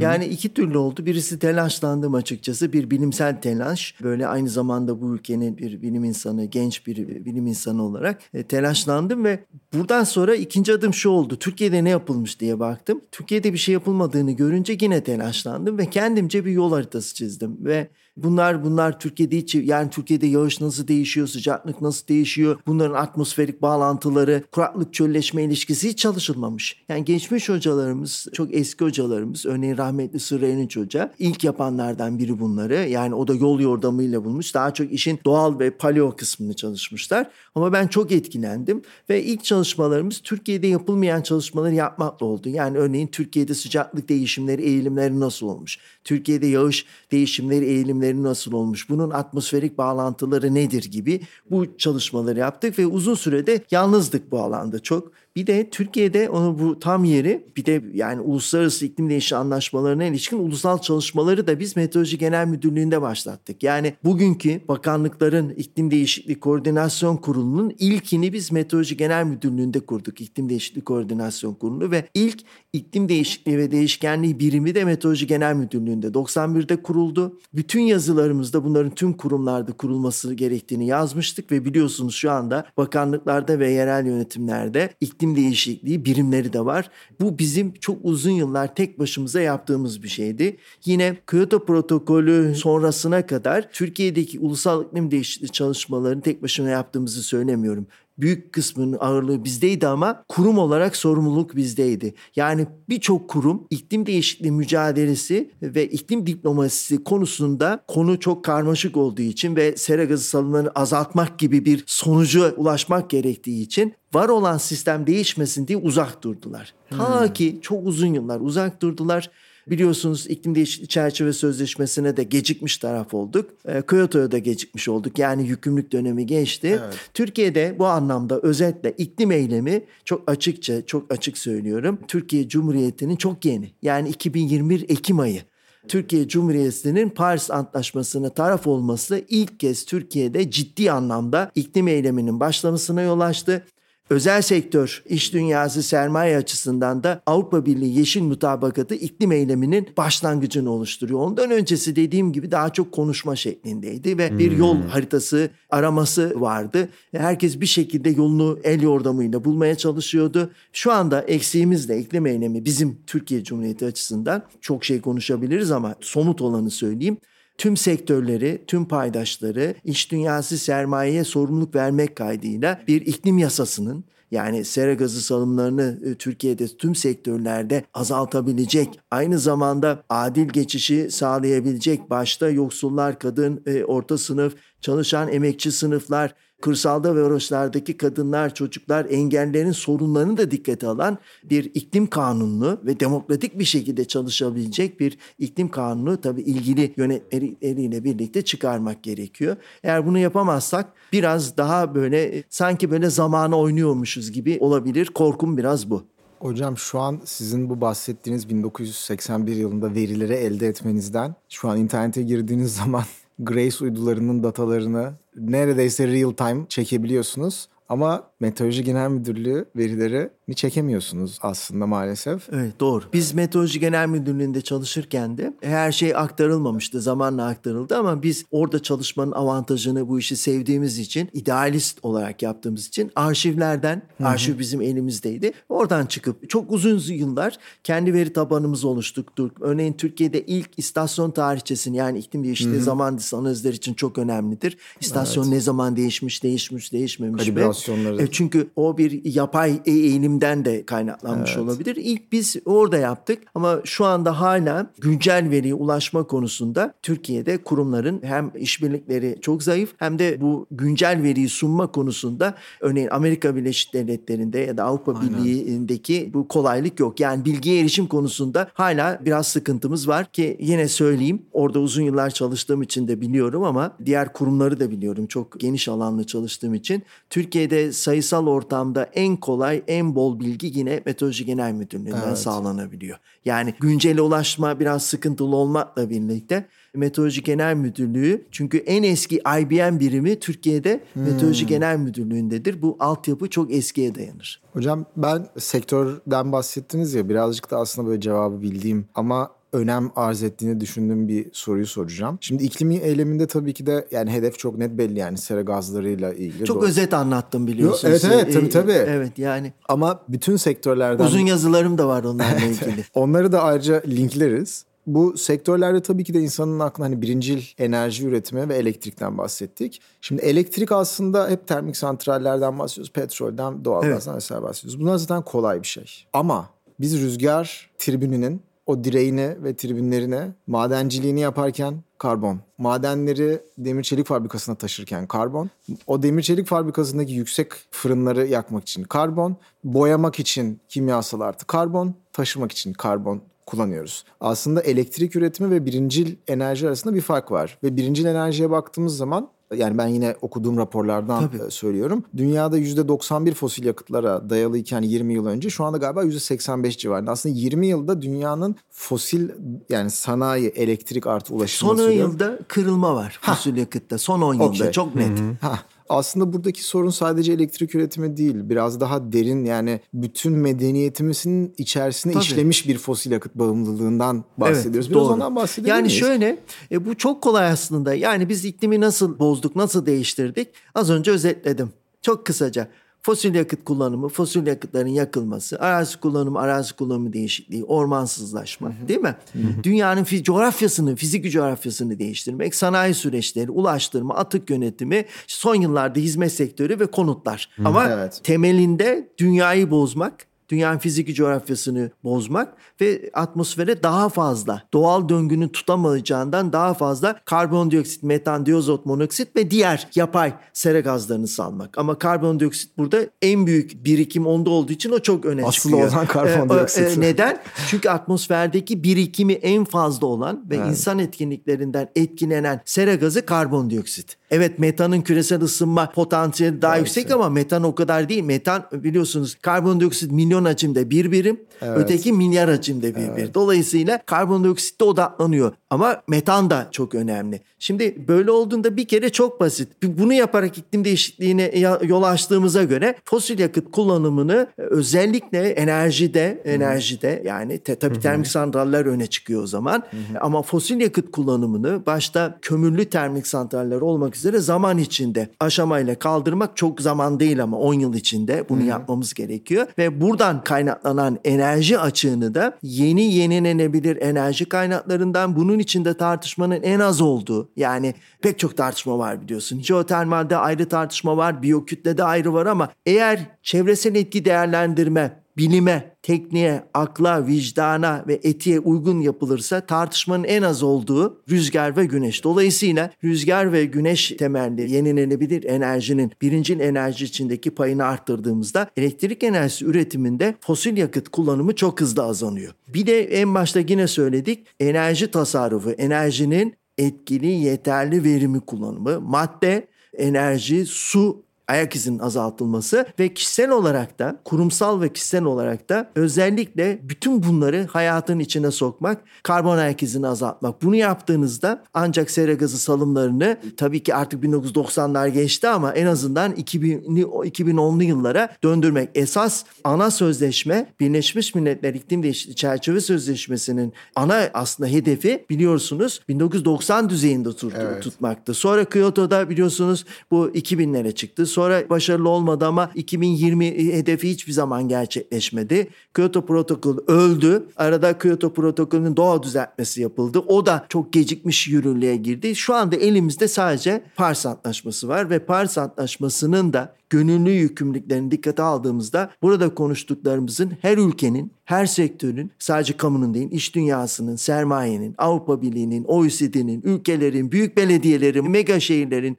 Yani iki türlü oldu. Birisi telaşlandım açıkçası. Bir bilimsel telaş. Böyle aynı zamanda bu ülkenin bir bilim insanı, genç bir bilim insanı olarak e, telaşlandım ve buradan sonra ikinci adım şu oldu. Türkiye'de ne yapılmış diye baktım. Türkiye'de bir şey yapılmadığını görünce yine telaşlandım ve kendimce bir yol haritası çizdim ve Bunlar bunlar Türkiye'de hiç yani Türkiye'de yağış nasıl değişiyor, sıcaklık nasıl değişiyor, bunların atmosferik bağlantıları, kuraklık çölleşme ilişkisi hiç çalışılmamış. Yani geçmiş hocalarımız, çok eski hocalarımız, örneğin rahmetli Sırrı Erinç Hoca ilk yapanlardan biri bunları. Yani o da yol yordamıyla bulmuş. Daha çok işin doğal ve paleo kısmını çalışmışlar. Ama ben çok etkilendim ve ilk çalışma çalışmalarımız Türkiye'de yapılmayan çalışmaları yapmakla oldu. Yani örneğin Türkiye'de sıcaklık değişimleri, eğilimleri nasıl olmuş? Türkiye'de yağış değişimleri, eğilimleri nasıl olmuş? Bunun atmosferik bağlantıları nedir gibi bu çalışmaları yaptık ve uzun sürede yalnızdık bu alanda çok. Bir de Türkiye'de onu bu tam yeri bir de yani uluslararası iklim değişikliği anlaşmalarına ilişkin ulusal çalışmaları da biz Meteoroloji Genel Müdürlüğü'nde başlattık. Yani bugünkü bakanlıkların iklim değişikliği koordinasyon kurulunun ilkini biz Meteoroloji Genel Müdürlüğü'nde kurduk. İklim Değişikliği Koordinasyon Kurulu ve ilk iklim değişikliği ve değişkenliği birimi de Meteoroloji Genel Müdürlüğü'nde 91'de kuruldu. Bütün yazılarımızda bunların tüm kurumlarda kurulması gerektiğini yazmıştık ve biliyorsunuz şu anda bakanlıklarda ve yerel yönetimlerde iklim değişikliği birimleri de var. Bu bizim çok uzun yıllar tek başımıza yaptığımız bir şeydi. Yine Kyoto protokolü sonrasına kadar Türkiye'deki ulusal iklim değişikliği çalışmalarını tek başına yaptığımızı söylemiyorum büyük kısmının ağırlığı bizdeydi ama kurum olarak sorumluluk bizdeydi. Yani birçok kurum iklim değişikliği mücadelesi ve iklim diplomasisi konusunda konu çok karmaşık olduğu için ve sera gazı salımlarını azaltmak gibi bir sonuca ulaşmak gerektiği için var olan sistem değişmesin diye uzak durdular. Hmm. Ta ki çok uzun yıllar uzak durdular. Biliyorsunuz iklim değişikliği çerçeve sözleşmesine de gecikmiş taraf olduk. E, Kyoto'ya da gecikmiş olduk. Yani yükümlülük dönemi geçti. Evet. Türkiye'de bu anlamda özetle iklim eylemi çok açıkça, çok açık söylüyorum. Türkiye Cumhuriyeti'nin çok yeni. Yani 2021 Ekim ayı. Türkiye Cumhuriyeti'nin Paris Antlaşması'na taraf olması ilk kez Türkiye'de ciddi anlamda iklim eyleminin başlamasına yol açtı. Özel sektör, iş dünyası sermaye açısından da Avrupa Birliği Yeşil Mutabakatı iklim eyleminin başlangıcını oluşturuyor. Ondan öncesi dediğim gibi daha çok konuşma şeklindeydi ve hmm. bir yol haritası araması vardı. Herkes bir şekilde yolunu el yordamıyla bulmaya çalışıyordu. Şu anda eksiğimiz de iklim eylemi bizim Türkiye Cumhuriyeti açısından çok şey konuşabiliriz ama somut olanı söyleyeyim tüm sektörleri, tüm paydaşları iş dünyası sermayeye sorumluluk vermek kaydıyla bir iklim yasasının yani sera gazı salımlarını e, Türkiye'de tüm sektörlerde azaltabilecek, aynı zamanda adil geçişi sağlayabilecek başta yoksullar, kadın, e, orta sınıf, çalışan emekçi sınıflar, kırsalda ve uğraşlardaki kadınlar, çocuklar, engellerin sorunlarını da dikkate alan bir iklim kanununu ve demokratik bir şekilde çalışabilecek bir iklim kanunu tabii ilgili yönetleriyle birlikte çıkarmak gerekiyor. Eğer bunu yapamazsak biraz daha böyle sanki böyle zamana oynuyormuşuz gibi olabilir. Korkum biraz bu. Hocam şu an sizin bu bahsettiğiniz 1981 yılında verileri elde etmenizden şu an internete girdiğiniz zaman Grace uydularının datalarını neredeyse real time çekebiliyorsunuz. Ama Meteoroloji Genel Müdürlüğü verileri mi çekemiyorsunuz aslında maalesef. Evet doğru. Biz Meteoroloji Genel Müdürlüğü'nde çalışırken de her şey aktarılmamıştı. Zamanla aktarıldı ama biz orada çalışmanın avantajını bu işi sevdiğimiz için, idealist olarak yaptığımız için arşivlerden, Hı-hı. arşiv bizim elimizdeydi. Oradan çıkıp çok uzun yıllar kendi veri tabanımızı oluşturduk. Örneğin Türkiye'de ilk istasyon tarihçesini yani iklim değişikliği zaman analizleri için çok önemlidir. İstasyon evet. ne zaman değişmiş, değişmiş, değişmemiş. Kalibrasyonları. E, çünkü o bir yapay eğilim eğilimden de kaynaklanmış evet. olabilir. İlk biz orada yaptık ama şu anda hala güncel veriye ulaşma konusunda Türkiye'de kurumların hem işbirlikleri çok zayıf hem de bu güncel veriyi sunma konusunda örneğin Amerika Birleşik Devletleri'nde ya da Avrupa Aynen. Birliği'ndeki bu kolaylık yok. Yani bilgiye erişim konusunda hala biraz sıkıntımız var ki yine söyleyeyim orada uzun yıllar çalıştığım için de biliyorum ama diğer kurumları da biliyorum. Çok geniş alanlı çalıştığım için Türkiye'de sayısal ortamda en kolay, en bol bilgi yine Meteoroloji Genel Müdürlüğü'nden evet. sağlanabiliyor. Yani güncele ulaşma biraz sıkıntılı olmakla birlikte Meteoroloji Genel Müdürlüğü çünkü en eski IBM birimi Türkiye'de hmm. Meteoroloji Genel Müdürlüğü'ndedir. Bu altyapı çok eskiye dayanır. Hocam ben sektörden bahsettiniz ya birazcık da aslında böyle cevabı bildiğim ama önem arz ettiğini düşündüğüm bir soruyu soracağım. Şimdi iklimi eyleminde tabii ki de yani hedef çok net belli yani sera gazlarıyla ilgili. Çok doğru. özet anlattım biliyorsunuz. evet evet tabii tabii. Evet yani. Ama bütün sektörlerden. Uzun yazılarım da var onlarla ilgili. Onları da ayrıca linkleriz. Bu sektörlerde tabii ki de insanın aklına hani birincil enerji üretimi ve elektrikten bahsettik. Şimdi elektrik aslında hep termik santrallerden bahsediyoruz. Petrolden, doğalgazdan evet. vesaire bahsediyoruz. Bunlar zaten kolay bir şey. Ama biz rüzgar tribününün o direğini ve tribünlerini madenciliğini yaparken karbon. Madenleri demir çelik fabrikasına taşırken karbon. O demir çelik fabrikasındaki yüksek fırınları yakmak için karbon. Boyamak için kimyasal artı karbon. Taşımak için karbon kullanıyoruz. Aslında elektrik üretimi ve birincil enerji arasında bir fark var. Ve birincil enerjiye baktığımız zaman yani ben yine okuduğum raporlardan Tabii. E, söylüyorum. Dünyada %91 fosil yakıtlara dayalıyken 20 yıl önce şu anda galiba %85 civarında. Aslında 20 yılda dünyanın fosil yani sanayi, elektrik artı ulaşım. Son 10 yılda kırılma var fosil ha. yakıtta. Son 10 yılda okay. çok net. Hı-hı. Ha aslında buradaki sorun sadece elektrik üretimi değil. Biraz daha derin yani bütün medeniyetimizin içerisine Tabii. işlemiş bir fosil yakıt bağımlılığından bahsediyoruz. Evet, Biraz doğru. ondan bahsedebilir Yani miyiz? şöyle e, bu çok kolay aslında. Yani biz iklimi nasıl bozduk, nasıl değiştirdik? Az önce özetledim. Çok kısaca. Fosil yakıt kullanımı, fosil yakıtların yakılması, arazi kullanımı, arazi kullanımı değişikliği, ormansızlaşma değil mi? Dünyanın coğrafyasını, fizik coğrafyasını değiştirmek, sanayi süreçleri, ulaştırma, atık yönetimi, son yıllarda hizmet sektörü ve konutlar. Ama evet. temelinde dünyayı bozmak, dünyanın fiziki coğrafyasını bozmak ve atmosfere daha fazla doğal döngünün tutamayacağından daha fazla karbondioksit, metan, diozot, monoksit ve diğer yapay sera gazlarını salmak. Ama karbondioksit burada en büyük birikim onda olduğu için o çok öne Asıl çıkıyor. Asıl olan karbondioksit. Ee, e, neden? Çünkü atmosferdeki birikimi en fazla olan ve evet. insan etkinliklerinden etkilenen sera gazı karbondioksit. Evet metanın küresel ısınma potansiyeli daha evet. yüksek ama metan o kadar değil. Metan biliyorsunuz karbondioksit milyon hacimde bir birim, evet. öteki milyar hacimde bir evet. birim. Dolayısıyla karbondioksitte odaklanıyor. Ama metan da çok önemli. Şimdi böyle olduğunda bir kere çok basit. Bunu yaparak iklim değişikliğine yol açtığımıza göre fosil yakıt kullanımını özellikle enerjide, enerjide yani te, tabii termik santraller öne çıkıyor o zaman. Ama fosil yakıt kullanımını başta kömürlü termik santraller olmak üzere zaman içinde aşamayla kaldırmak çok zaman değil ama 10 yıl içinde bunu yapmamız gerekiyor. Ve buradan kaynaklanan enerji açığını da yeni yenilenebilir enerji kaynaklarından bunun içinde tartışmanın en az olduğu yani pek çok tartışma var biliyorsun. Jeotermalde ayrı tartışma var, biyokütlede ayrı var ama eğer çevresel etki değerlendirme bilime, tekniğe, akla, vicdana ve etiğe uygun yapılırsa tartışmanın en az olduğu rüzgar ve güneş. Dolayısıyla rüzgar ve güneş temelli yenilenebilir enerjinin birincil enerji içindeki payını arttırdığımızda elektrik enerjisi üretiminde fosil yakıt kullanımı çok hızlı azalıyor. Bir de en başta yine söyledik enerji tasarrufu, enerjinin etkili, yeterli verimi kullanımı, madde, enerji, su ayak izinin azaltılması ve kişisel olarak da kurumsal ve kişisel olarak da özellikle bütün bunları hayatın içine sokmak, karbon ayak izini azaltmak. Bunu yaptığınızda ancak sera gazı salımlarını tabii ki artık 1990'lar geçti ama en azından 2000'li 2010'lu yıllara döndürmek. Esas ana sözleşme Birleşmiş Milletler İklim Değişikliği Çerçeve Sözleşmesi'nin ana aslında hedefi biliyorsunuz 1990 düzeyinde tut, evet. tutmaktı. Sonra Kyoto'da biliyorsunuz bu 2000'lere çıktı. Sonra başarılı olmadı ama 2020 hedefi hiçbir zaman gerçekleşmedi. Kyoto Protokolü öldü. Arada Kyoto Protokolü'nün doğa düzeltmesi yapıldı. O da çok gecikmiş yürürlüğe girdi. Şu anda elimizde sadece Paris Antlaşması var ve Paris Antlaşması'nın da gönüllü yükümlülüklerini dikkate aldığımızda burada konuştuklarımızın her ülkenin, her sektörün, sadece kamunun değil, iş dünyasının, sermayenin, Avrupa Birliği'nin, OECD'nin, ülkelerin, büyük belediyelerin, mega şehirlerin,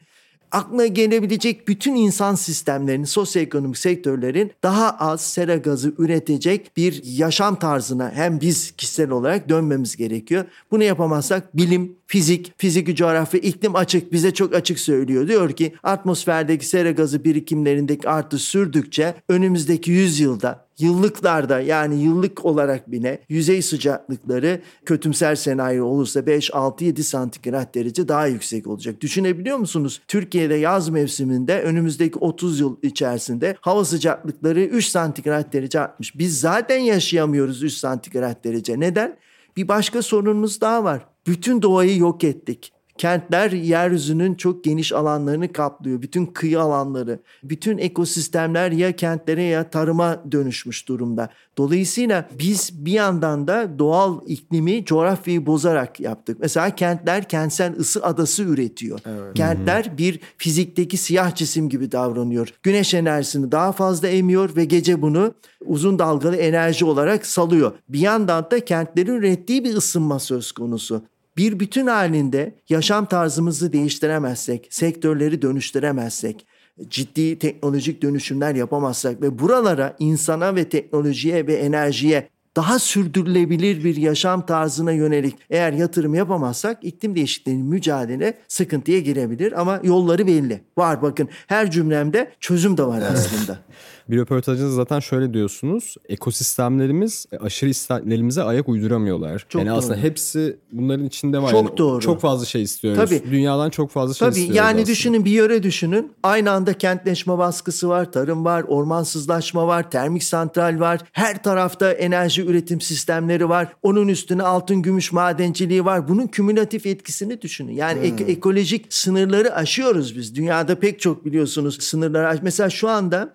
aklına gelebilecek bütün insan sistemlerinin, sosyoekonomik sektörlerin daha az sera gazı üretecek bir yaşam tarzına hem biz kişisel olarak dönmemiz gerekiyor. Bunu yapamazsak bilim, fizik, fizik coğrafya, iklim açık bize çok açık söylüyor. Diyor ki atmosferdeki sera gazı birikimlerindeki artış sürdükçe önümüzdeki 100 yılda yıllıklarda yani yıllık olarak bile yüzey sıcaklıkları kötümser senaryo olursa 5, 6, 7 santigrat derece daha yüksek olacak. Düşünebiliyor musunuz? Türkiye'de yaz mevsiminde önümüzdeki 30 yıl içerisinde hava sıcaklıkları 3 santigrat derece artmış. Biz zaten yaşayamıyoruz 3 santigrat derece. Neden? Bir başka sorunumuz daha var. Bütün doğayı yok ettik Kentler yeryüzünün çok geniş alanlarını kaplıyor. Bütün kıyı alanları, bütün ekosistemler ya kentlere ya tarıma dönüşmüş durumda. Dolayısıyla biz bir yandan da doğal iklimi, coğrafyayı bozarak yaptık. Mesela kentler kentsel ısı adası üretiyor. Evet. Kentler bir fizikteki siyah cisim gibi davranıyor. Güneş enerjisini daha fazla emiyor ve gece bunu uzun dalgalı enerji olarak salıyor. Bir yandan da kentlerin ürettiği bir ısınma söz konusu bir bütün halinde yaşam tarzımızı değiştiremezsek, sektörleri dönüştüremezsek, ciddi teknolojik dönüşümler yapamazsak ve buralara insana ve teknolojiye ve enerjiye daha sürdürülebilir bir yaşam tarzına yönelik eğer yatırım yapamazsak iklim değişikliğinin mücadele sıkıntıya girebilir ama yolları belli. Var bakın her cümlemde çözüm de var aslında. Bir röportajınızda zaten şöyle diyorsunuz. Ekosistemlerimiz aşırı isteklerimize ayak uyduramıyorlar. Çok yani doğru. aslında hepsi bunların içinde var. Çok yani doğru. Çok fazla şey istiyoruz. Tabii. Dünyadan çok fazla şey Tabii, istiyoruz yani aslında. düşünün bir yöre düşünün. Aynı anda kentleşme baskısı var, tarım var, ormansızlaşma var, termik santral var. Her tarafta enerji üretim sistemleri var. Onun üstüne altın gümüş madenciliği var. Bunun kümülatif etkisini düşünün. Yani hmm. ek- ekolojik sınırları aşıyoruz biz. Dünyada pek çok biliyorsunuz sınırları aş- Mesela şu anda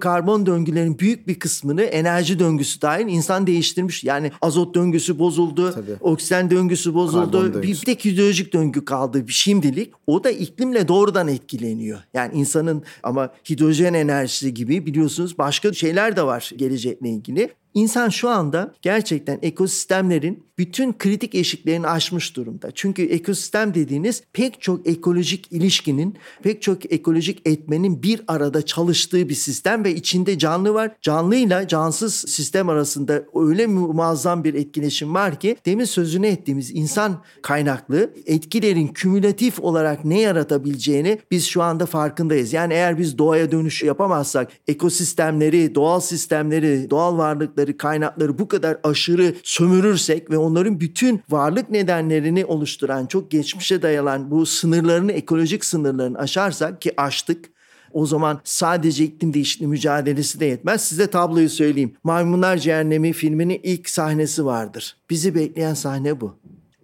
biyojeo-karbon döngülerin büyük bir kısmını enerji döngüsü dahil insan değiştirmiş. Yani azot döngüsü bozuldu, Tabii. oksijen döngüsü bozuldu. Bir tek hidrolojik döngü kaldı şimdilik. O da iklimle doğrudan etkileniyor. Yani insanın ama hidrojen enerjisi gibi biliyorsunuz başka şeyler de var gelecekle ilgili. İnsan şu anda gerçekten ekosistemlerin bütün kritik eşiklerini aşmış durumda. Çünkü ekosistem dediğiniz pek çok ekolojik ilişkinin, pek çok ekolojik etmenin bir arada çalıştığı bir sistem ve içinde canlı var. Canlıyla cansız sistem arasında öyle muazzam bir etkileşim var ki demin sözünü ettiğimiz insan kaynaklı etkilerin kümülatif olarak ne yaratabileceğini biz şu anda farkındayız. Yani eğer biz doğaya dönüş yapamazsak ekosistemleri, doğal sistemleri, doğal varlıkları, kaynakları bu kadar aşırı sömürürsek ve onların bütün varlık nedenlerini oluşturan çok geçmişe dayalan bu sınırlarını, ekolojik sınırlarını aşarsak ki aştık o zaman sadece iklim değişikliği mücadelesi de yetmez. Size tabloyu söyleyeyim. Maymunlar Cehennemi filminin ilk sahnesi vardır. Bizi bekleyen sahne bu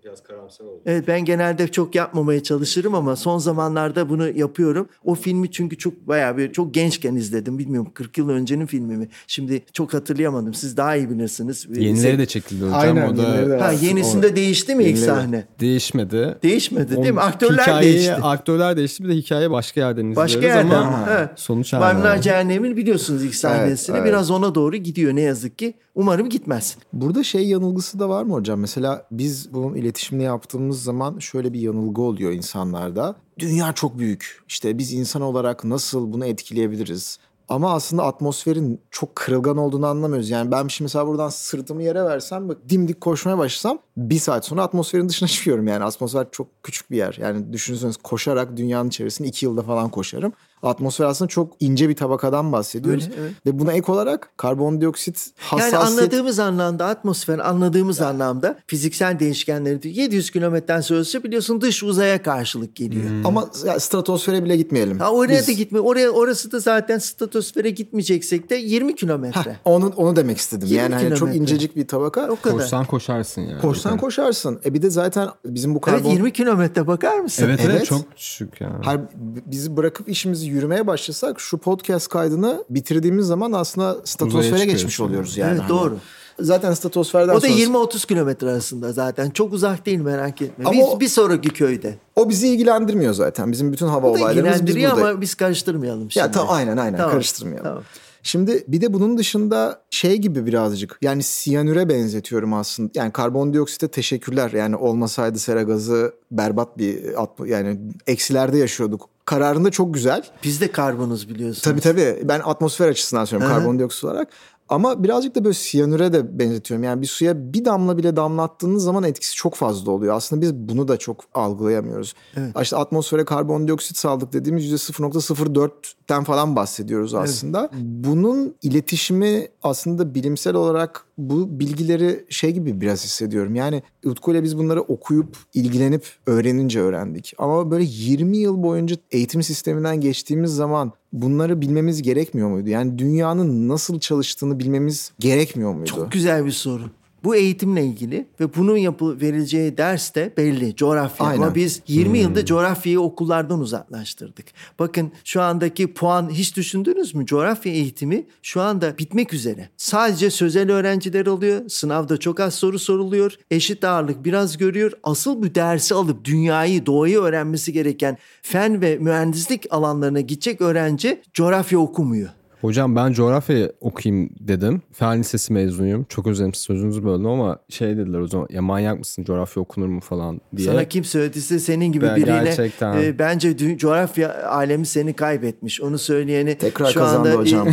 biraz karamsar oldu. Evet ben genelde çok yapmamaya çalışırım ama son zamanlarda bunu yapıyorum. O filmi çünkü çok bayağı bir çok gençken izledim. Bilmiyorum 40 yıl öncenin filmi mi? Şimdi çok hatırlayamadım. Siz daha iyi bilirsiniz. Yenileri de çekildi hocam. Aynen, o da de ha, yenisinde o... değişti mi ilk sahne? Değişmedi. Değişmedi değil mi? Aktörler hikayeyi, değişti. Aktörler değişti bir de hikaye başka yerden izliyoruz başka yerden, ama evet. sonuç aynı. Maymunlar Cehennemi'ni biliyorsunuz ilk sahnesini. Evet, evet. Biraz ona doğru gidiyor ne yazık ki. Umarım gitmez. Burada şey yanılgısı da var mı hocam? Mesela biz bunun iletişimini yaptığımız zaman şöyle bir yanılgı oluyor insanlarda. Dünya çok büyük. İşte biz insan olarak nasıl bunu etkileyebiliriz? Ama aslında atmosferin çok kırılgan olduğunu anlamıyoruz. Yani ben şimdi mesela buradan sırtımı yere versem bak dimdik koşmaya başlasam bir saat sonra atmosferin dışına çıkıyorum. Yani atmosfer çok küçük bir yer. Yani düşünseniz koşarak dünyanın çevresini iki yılda falan koşarım atmosfer aslında çok ince bir tabakadan bahsediyoruz. Öyle, evet. Ve buna ek olarak karbondioksit hassasiyet... Yani anladığımız anlamda atmosfer anladığımız yani. anlamda fiziksel değişkenleri 700 kilometreden sonrası biliyorsun dış uzaya karşılık geliyor. Hmm. Ama ya, stratosfere bile gitmeyelim. Ha, oraya Biz... da gitme. Oraya orası da zaten stratosfere gitmeyeceksek de 20 kilometre. Onu onu demek istedim. Yani hani çok incecik bir tabaka. O kadar. Koşsan koşarsın yani. Koşsan yani. koşarsın. E bir de zaten bizim bu karbon... Evet 20 kilometre bakar mısın? Evet evet, evet çok düşük yani. Hayır, bizi bırakıp işimizi yürümeye başlasak şu podcast kaydını bitirdiğimiz zaman aslında statosfere geçmiş oluyoruz yani. Evet hani. doğru. Zaten statosferden O da sonrası... 20-30 kilometre arasında zaten. Çok uzak değil merak etme. Ama bir, o, bir sonraki köyde. O bizi ilgilendirmiyor zaten. Bizim bütün hava olaylarımız biz burada. ama biz karıştırmayalım şimdi. Ya tamam aynen aynen tamam, karıştırmayalım. Tamam. Şimdi bir de bunun dışında şey gibi birazcık yani siyanüre benzetiyorum aslında. Yani karbondioksite teşekkürler. Yani olmasaydı sera gazı berbat bir yani eksilerde yaşıyorduk kararında çok güzel. Biz de karbonuz biliyorsunuz. Tabii tabii. Ben atmosfer açısından söylüyorum karbondioksit olarak. Ama birazcık da böyle siyanüre de benzetiyorum. Yani bir suya bir damla bile damlattığınız zaman etkisi çok fazla oluyor. Aslında biz bunu da çok algılayamıyoruz. Evet. İşte atmosfere karbondioksit saldık dediğimiz %0.04'ten falan bahsediyoruz aslında. Evet. Bunun iletişimi aslında bilimsel olarak bu bilgileri şey gibi biraz hissediyorum. Yani Utku ile biz bunları okuyup, ilgilenip, öğrenince öğrendik. Ama böyle 20 yıl boyunca eğitim sisteminden geçtiğimiz zaman bunları bilmemiz gerekmiyor muydu? Yani dünyanın nasıl çalıştığını bilmemiz gerekmiyor muydu? Çok güzel bir soru. Bu eğitimle ilgili ve bunun yapı verileceği ders de belli coğrafya. Aynen. Ama biz 20 yılda coğrafyayı okullardan uzaklaştırdık. Bakın şu andaki puan hiç düşündünüz mü? Coğrafya eğitimi şu anda bitmek üzere. Sadece sözel öğrenciler oluyor. Sınavda çok az soru soruluyor. Eşit ağırlık biraz görüyor. Asıl bu dersi alıp dünyayı, doğayı öğrenmesi gereken fen ve mühendislik alanlarına gidecek öğrenci coğrafya okumuyor. Hocam ben coğrafya okuyayım dedim. Fen lisesi mezunuyum. Çok özledim sözünüzü böldüm ama şey dediler o zaman ya manyak mısın coğrafya okunur mu falan diye. Sana kim söylediyse senin gibi Ben biriyle gerçekten. e, bence dü- coğrafya alemi seni kaybetmiş. Onu söyleyeni Tekrar şu kazandı anda hocam.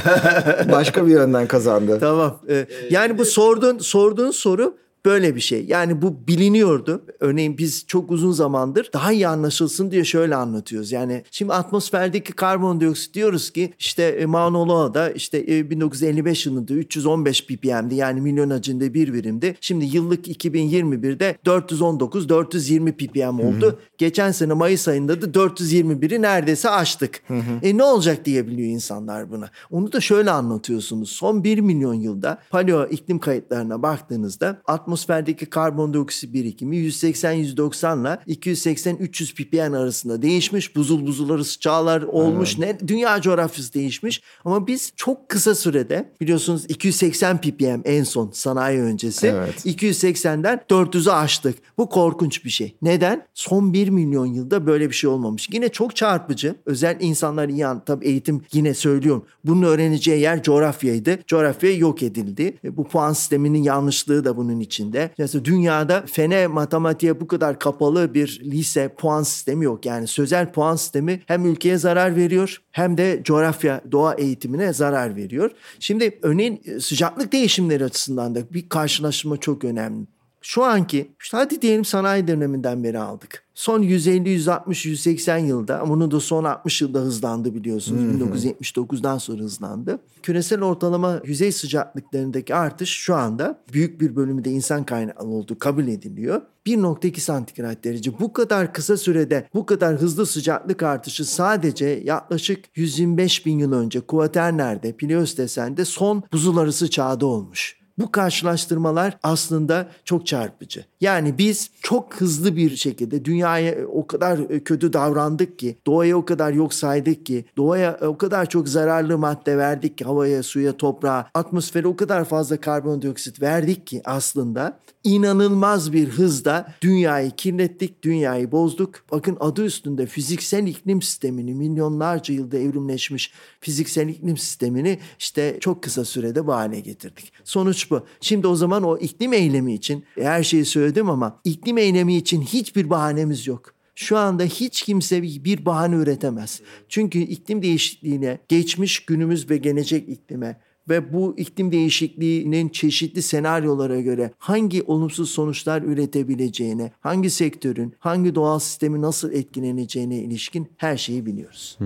Başka bir yönden kazandı. Tamam. Ee, yani bu sorduğun sorduğun soru böyle bir şey. Yani bu biliniyordu. Örneğin biz çok uzun zamandır daha iyi anlaşılsın diye şöyle anlatıyoruz. Yani şimdi atmosferdeki karbondioksit diyoruz ki işte e, Mauna Loa'da işte e, 1955 yılında 315 ppm'di yani milyon hacinde bir birimdi. Şimdi yıllık 2021'de 419 420 ppm oldu. Geçen sene Mayıs ayında da 421'i neredeyse aştık. E ne olacak diyebiliyor insanlar buna. Onu da şöyle anlatıyorsunuz. Son 1 milyon yılda paleo iklim kayıtlarına baktığınızda atmosferdeki karbondioksit birikimi 180-190 ile 280-300 ppm arasında değişmiş. Buzul buzul arası çağlar olmuş. Ne, dünya coğrafyası değişmiş. Ama biz çok kısa sürede biliyorsunuz 280 ppm en son sanayi öncesi. Evet. 280'den 400'ü aştık. Bu korkunç bir şey. Neden? Son 1 milyon yılda böyle bir şey olmamış. Yine çok çarpıcı. Özel insanlar iyi an tabii eğitim yine söylüyorum. Bunun öğreneceği yer coğrafyaydı. Coğrafya yok edildi. E, Bu puan sisteminin yanlışlığı da bunun içinde. Mesela dünyada fene matematiğe bu kadar kapalı bir lise puan sistemi yok. Yani sözel puan sistemi hem ülkeye zarar veriyor hem de coğrafya doğa eğitimine zarar veriyor. Şimdi örneğin e, sıcaklık değişimleri açısından da bir karşılaşma çok önemli. Şu anki, işte hadi diyelim sanayi döneminden beri aldık. Son 150, 160, 180 yılda, bunu da son 60 yılda hızlandı biliyorsunuz. 1979'dan sonra hızlandı. Küresel ortalama yüzey sıcaklıklarındaki artış şu anda büyük bir bölümü de insan kaynaklı olduğu kabul ediliyor. 1.2 santigrat derece. Bu kadar kısa sürede bu kadar hızlı sıcaklık artışı sadece yaklaşık 125 bin yıl önce Kuaterner'de, Pleistos'te son buzul arası çağda olmuş. Bu karşılaştırmalar aslında çok çarpıcı. Yani biz çok hızlı bir şekilde dünyaya o kadar kötü davrandık ki, doğaya o kadar yok saydık ki, doğaya o kadar çok zararlı madde verdik ki havaya, suya, toprağa, atmosfere o kadar fazla karbondioksit verdik ki aslında inanılmaz bir hızda dünyayı kirlettik, dünyayı bozduk. Bakın adı üstünde fiziksel iklim sistemini milyonlarca yılda evrimleşmiş fiziksel iklim sistemini işte çok kısa sürede bu hale getirdik. Sonuç bu. Şimdi o zaman o iklim eylemi için her şeyi söyledim ama iklim eylemi için hiçbir bahanemiz yok. Şu anda hiç kimse bir bahane üretemez. Çünkü iklim değişikliğine, geçmiş, günümüz ve gelecek iklime ve bu iklim değişikliğinin çeşitli senaryolara göre hangi olumsuz sonuçlar üretebileceğine, hangi sektörün, hangi doğal sistemi nasıl etkileneceğine ilişkin her şeyi biliyoruz.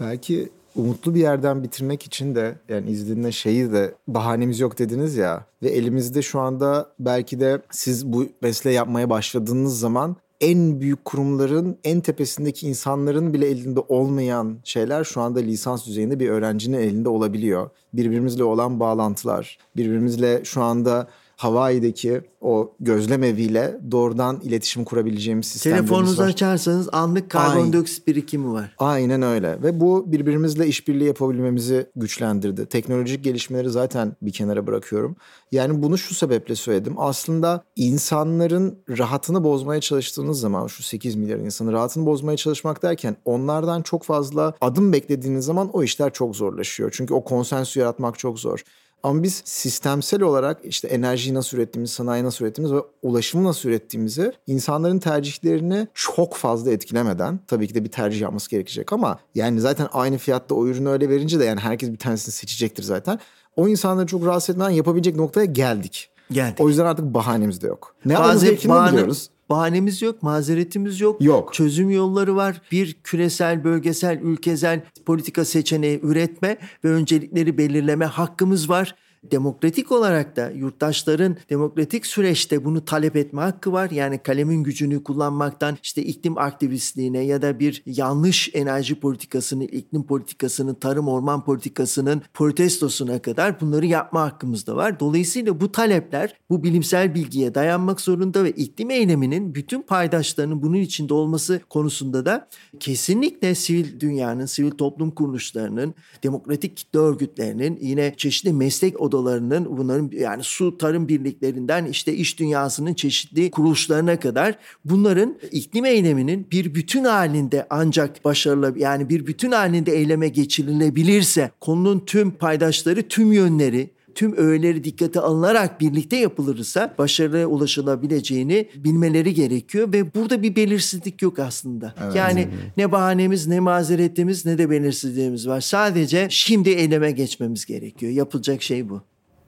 Belki umutlu bir yerden bitirmek için de yani izninle şeyi de bahanemiz yok dediniz ya ve elimizde şu anda belki de siz bu mesleği yapmaya başladığınız zaman en büyük kurumların en tepesindeki insanların bile elinde olmayan şeyler şu anda lisans düzeyinde bir öğrencinin elinde olabiliyor. Birbirimizle olan bağlantılar, birbirimizle şu anda Hawaii'deki o gözlem eviyle doğrudan iletişim kurabileceğimiz sistemlerimiz Telefonunuzu var. açarsanız anlık karbondioksit birikimi var. Aynen öyle ve bu birbirimizle işbirliği yapabilmemizi güçlendirdi. Teknolojik gelişmeleri zaten bir kenara bırakıyorum. Yani bunu şu sebeple söyledim. Aslında insanların rahatını bozmaya çalıştığınız zaman şu 8 milyar insanın rahatını bozmaya çalışmak derken onlardan çok fazla adım beklediğiniz zaman o işler çok zorlaşıyor. Çünkü o konsensü yaratmak çok zor. Ama biz sistemsel olarak işte enerjiyi nasıl ürettiğimiz, sanayi nasıl ürettiğimiz ve ulaşımı nasıl ürettiğimizi insanların tercihlerini çok fazla etkilemeden tabii ki de bir tercih yapması gerekecek ama yani zaten aynı fiyatta o ürünü öyle verince de yani herkes bir tanesini seçecektir zaten. O insanları çok rahatsız etmeden yapabilecek noktaya geldik. Geldik. O yüzden artık bahanemiz de yok. Ne gerektiğini bahane- biliyoruz. Bahanemiz yok, mazeretimiz yok. Yok. Çözüm yolları var. Bir küresel, bölgesel, ülkesel politika seçeneği üretme ve öncelikleri belirleme hakkımız var. Demokratik olarak da yurttaşların demokratik süreçte bunu talep etme hakkı var. Yani kalemin gücünü kullanmaktan işte iklim aktivistliğine ya da bir yanlış enerji politikasını, iklim politikasının, tarım orman politikasının protestosuna kadar bunları yapma hakkımız da var. Dolayısıyla bu talepler bu bilimsel bilgiye dayanmak zorunda ve iklim eyleminin bütün paydaşlarının bunun içinde olması konusunda da kesinlikle sivil dünyanın, sivil toplum kuruluşlarının, demokratik kitle örgütlerinin yine çeşitli meslek odalarının bunların yani su tarım birliklerinden işte iş dünyasının çeşitli kuruluşlarına kadar bunların iklim eyleminin bir bütün halinde ancak başarılı yani bir bütün halinde eyleme geçirilebilirse konunun tüm paydaşları tüm yönleri tüm öğeleri dikkate alınarak birlikte yapılırsa başarıya ulaşılabileceğini bilmeleri gerekiyor ve burada bir belirsizlik yok aslında. Evet. Yani ne bahanemiz ne mazeretimiz ne de belirsizliğimiz var. Sadece şimdi eyleme geçmemiz gerekiyor. Yapılacak şey bu.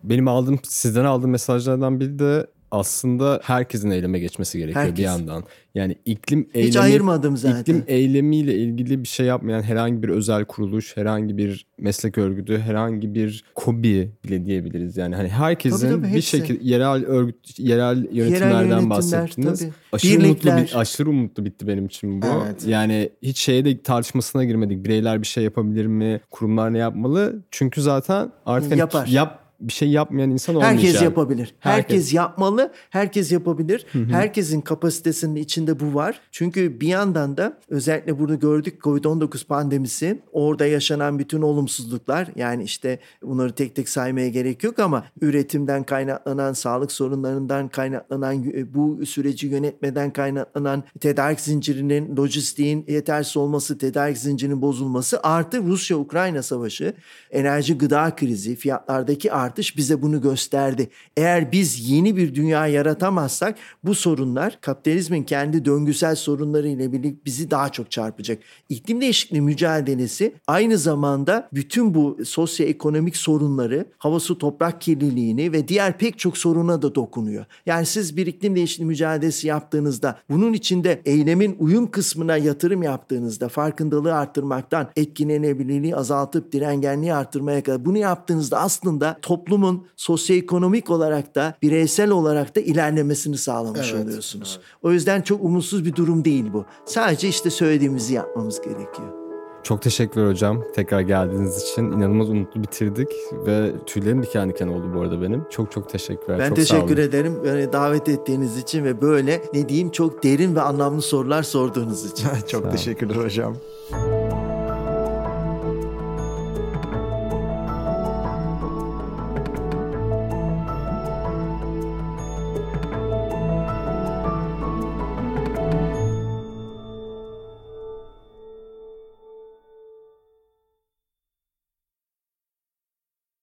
Benim aldığım sizden aldığım mesajlardan biri de aslında herkesin eyleme geçmesi gerekiyor Herkes. bir yandan. Yani iklim eylemi, Hiç ayırmadım zaten. İklim eylemiyle ilgili bir şey yapmayan herhangi bir özel kuruluş, herhangi bir meslek örgütü, herhangi bir kobi bile diyebiliriz. Yani hani herkesin tabii, tabii, bir şekilde yerel örgüt, yerel yönetimlerden yerel bahsettiniz. Tabii. Aşırı Birlikler. umutlu, aşırı umutlu bitti benim için bu. Evet. Yani hiç şeye de tartışmasına girmedik. Bireyler bir şey yapabilir mi? Kurumlar ne yapmalı? Çünkü zaten artık hani Yapar. yap bir şey yapmayan insan olmayacak. Herkes yapabilir. Herkes, herkes yapmalı. Herkes yapabilir. Hı hı. Herkesin kapasitesinin içinde bu var. Çünkü bir yandan da özellikle bunu gördük Covid-19 pandemisi. Orada yaşanan bütün olumsuzluklar yani işte bunları tek tek saymaya gerek yok ama üretimden kaynaklanan, sağlık sorunlarından kaynaklanan, bu süreci yönetmeden kaynaklanan tedarik zincirinin, lojistiğin yetersiz olması, tedarik zincirinin bozulması artı Rusya-Ukrayna savaşı, enerji gıda krizi, fiyatlardaki artış artış bize bunu gösterdi. Eğer biz yeni bir dünya yaratamazsak bu sorunlar kapitalizmin kendi döngüsel sorunları ile birlikte bizi daha çok çarpacak. İklim değişikliği mücadelesi aynı zamanda bütün bu sosyoekonomik sorunları, hava su toprak kirliliğini ve diğer pek çok soruna da dokunuyor. Yani siz bir iklim değişikliği mücadelesi yaptığınızda bunun içinde eylemin uyum kısmına yatırım yaptığınızda farkındalığı arttırmaktan etkilenebilirliği azaltıp direngenliği arttırmaya kadar bunu yaptığınızda aslında top toplumun sosyoekonomik olarak da bireysel olarak da ilerlemesini sağlamış evet, oluyorsunuz. Evet. O yüzden çok umutsuz bir durum değil bu. Sadece işte söylediğimizi yapmamız gerekiyor. Çok teşekkürler hocam. Tekrar geldiğiniz için inanılmaz umutlu bitirdik ve tüylerim diken diken oldu bu arada benim. Çok çok teşekkürler. Ben çok teşekkür ederim yani davet ettiğiniz için ve böyle ne diyeyim çok derin ve anlamlı sorular sorduğunuz için. çok teşekkürler hocam.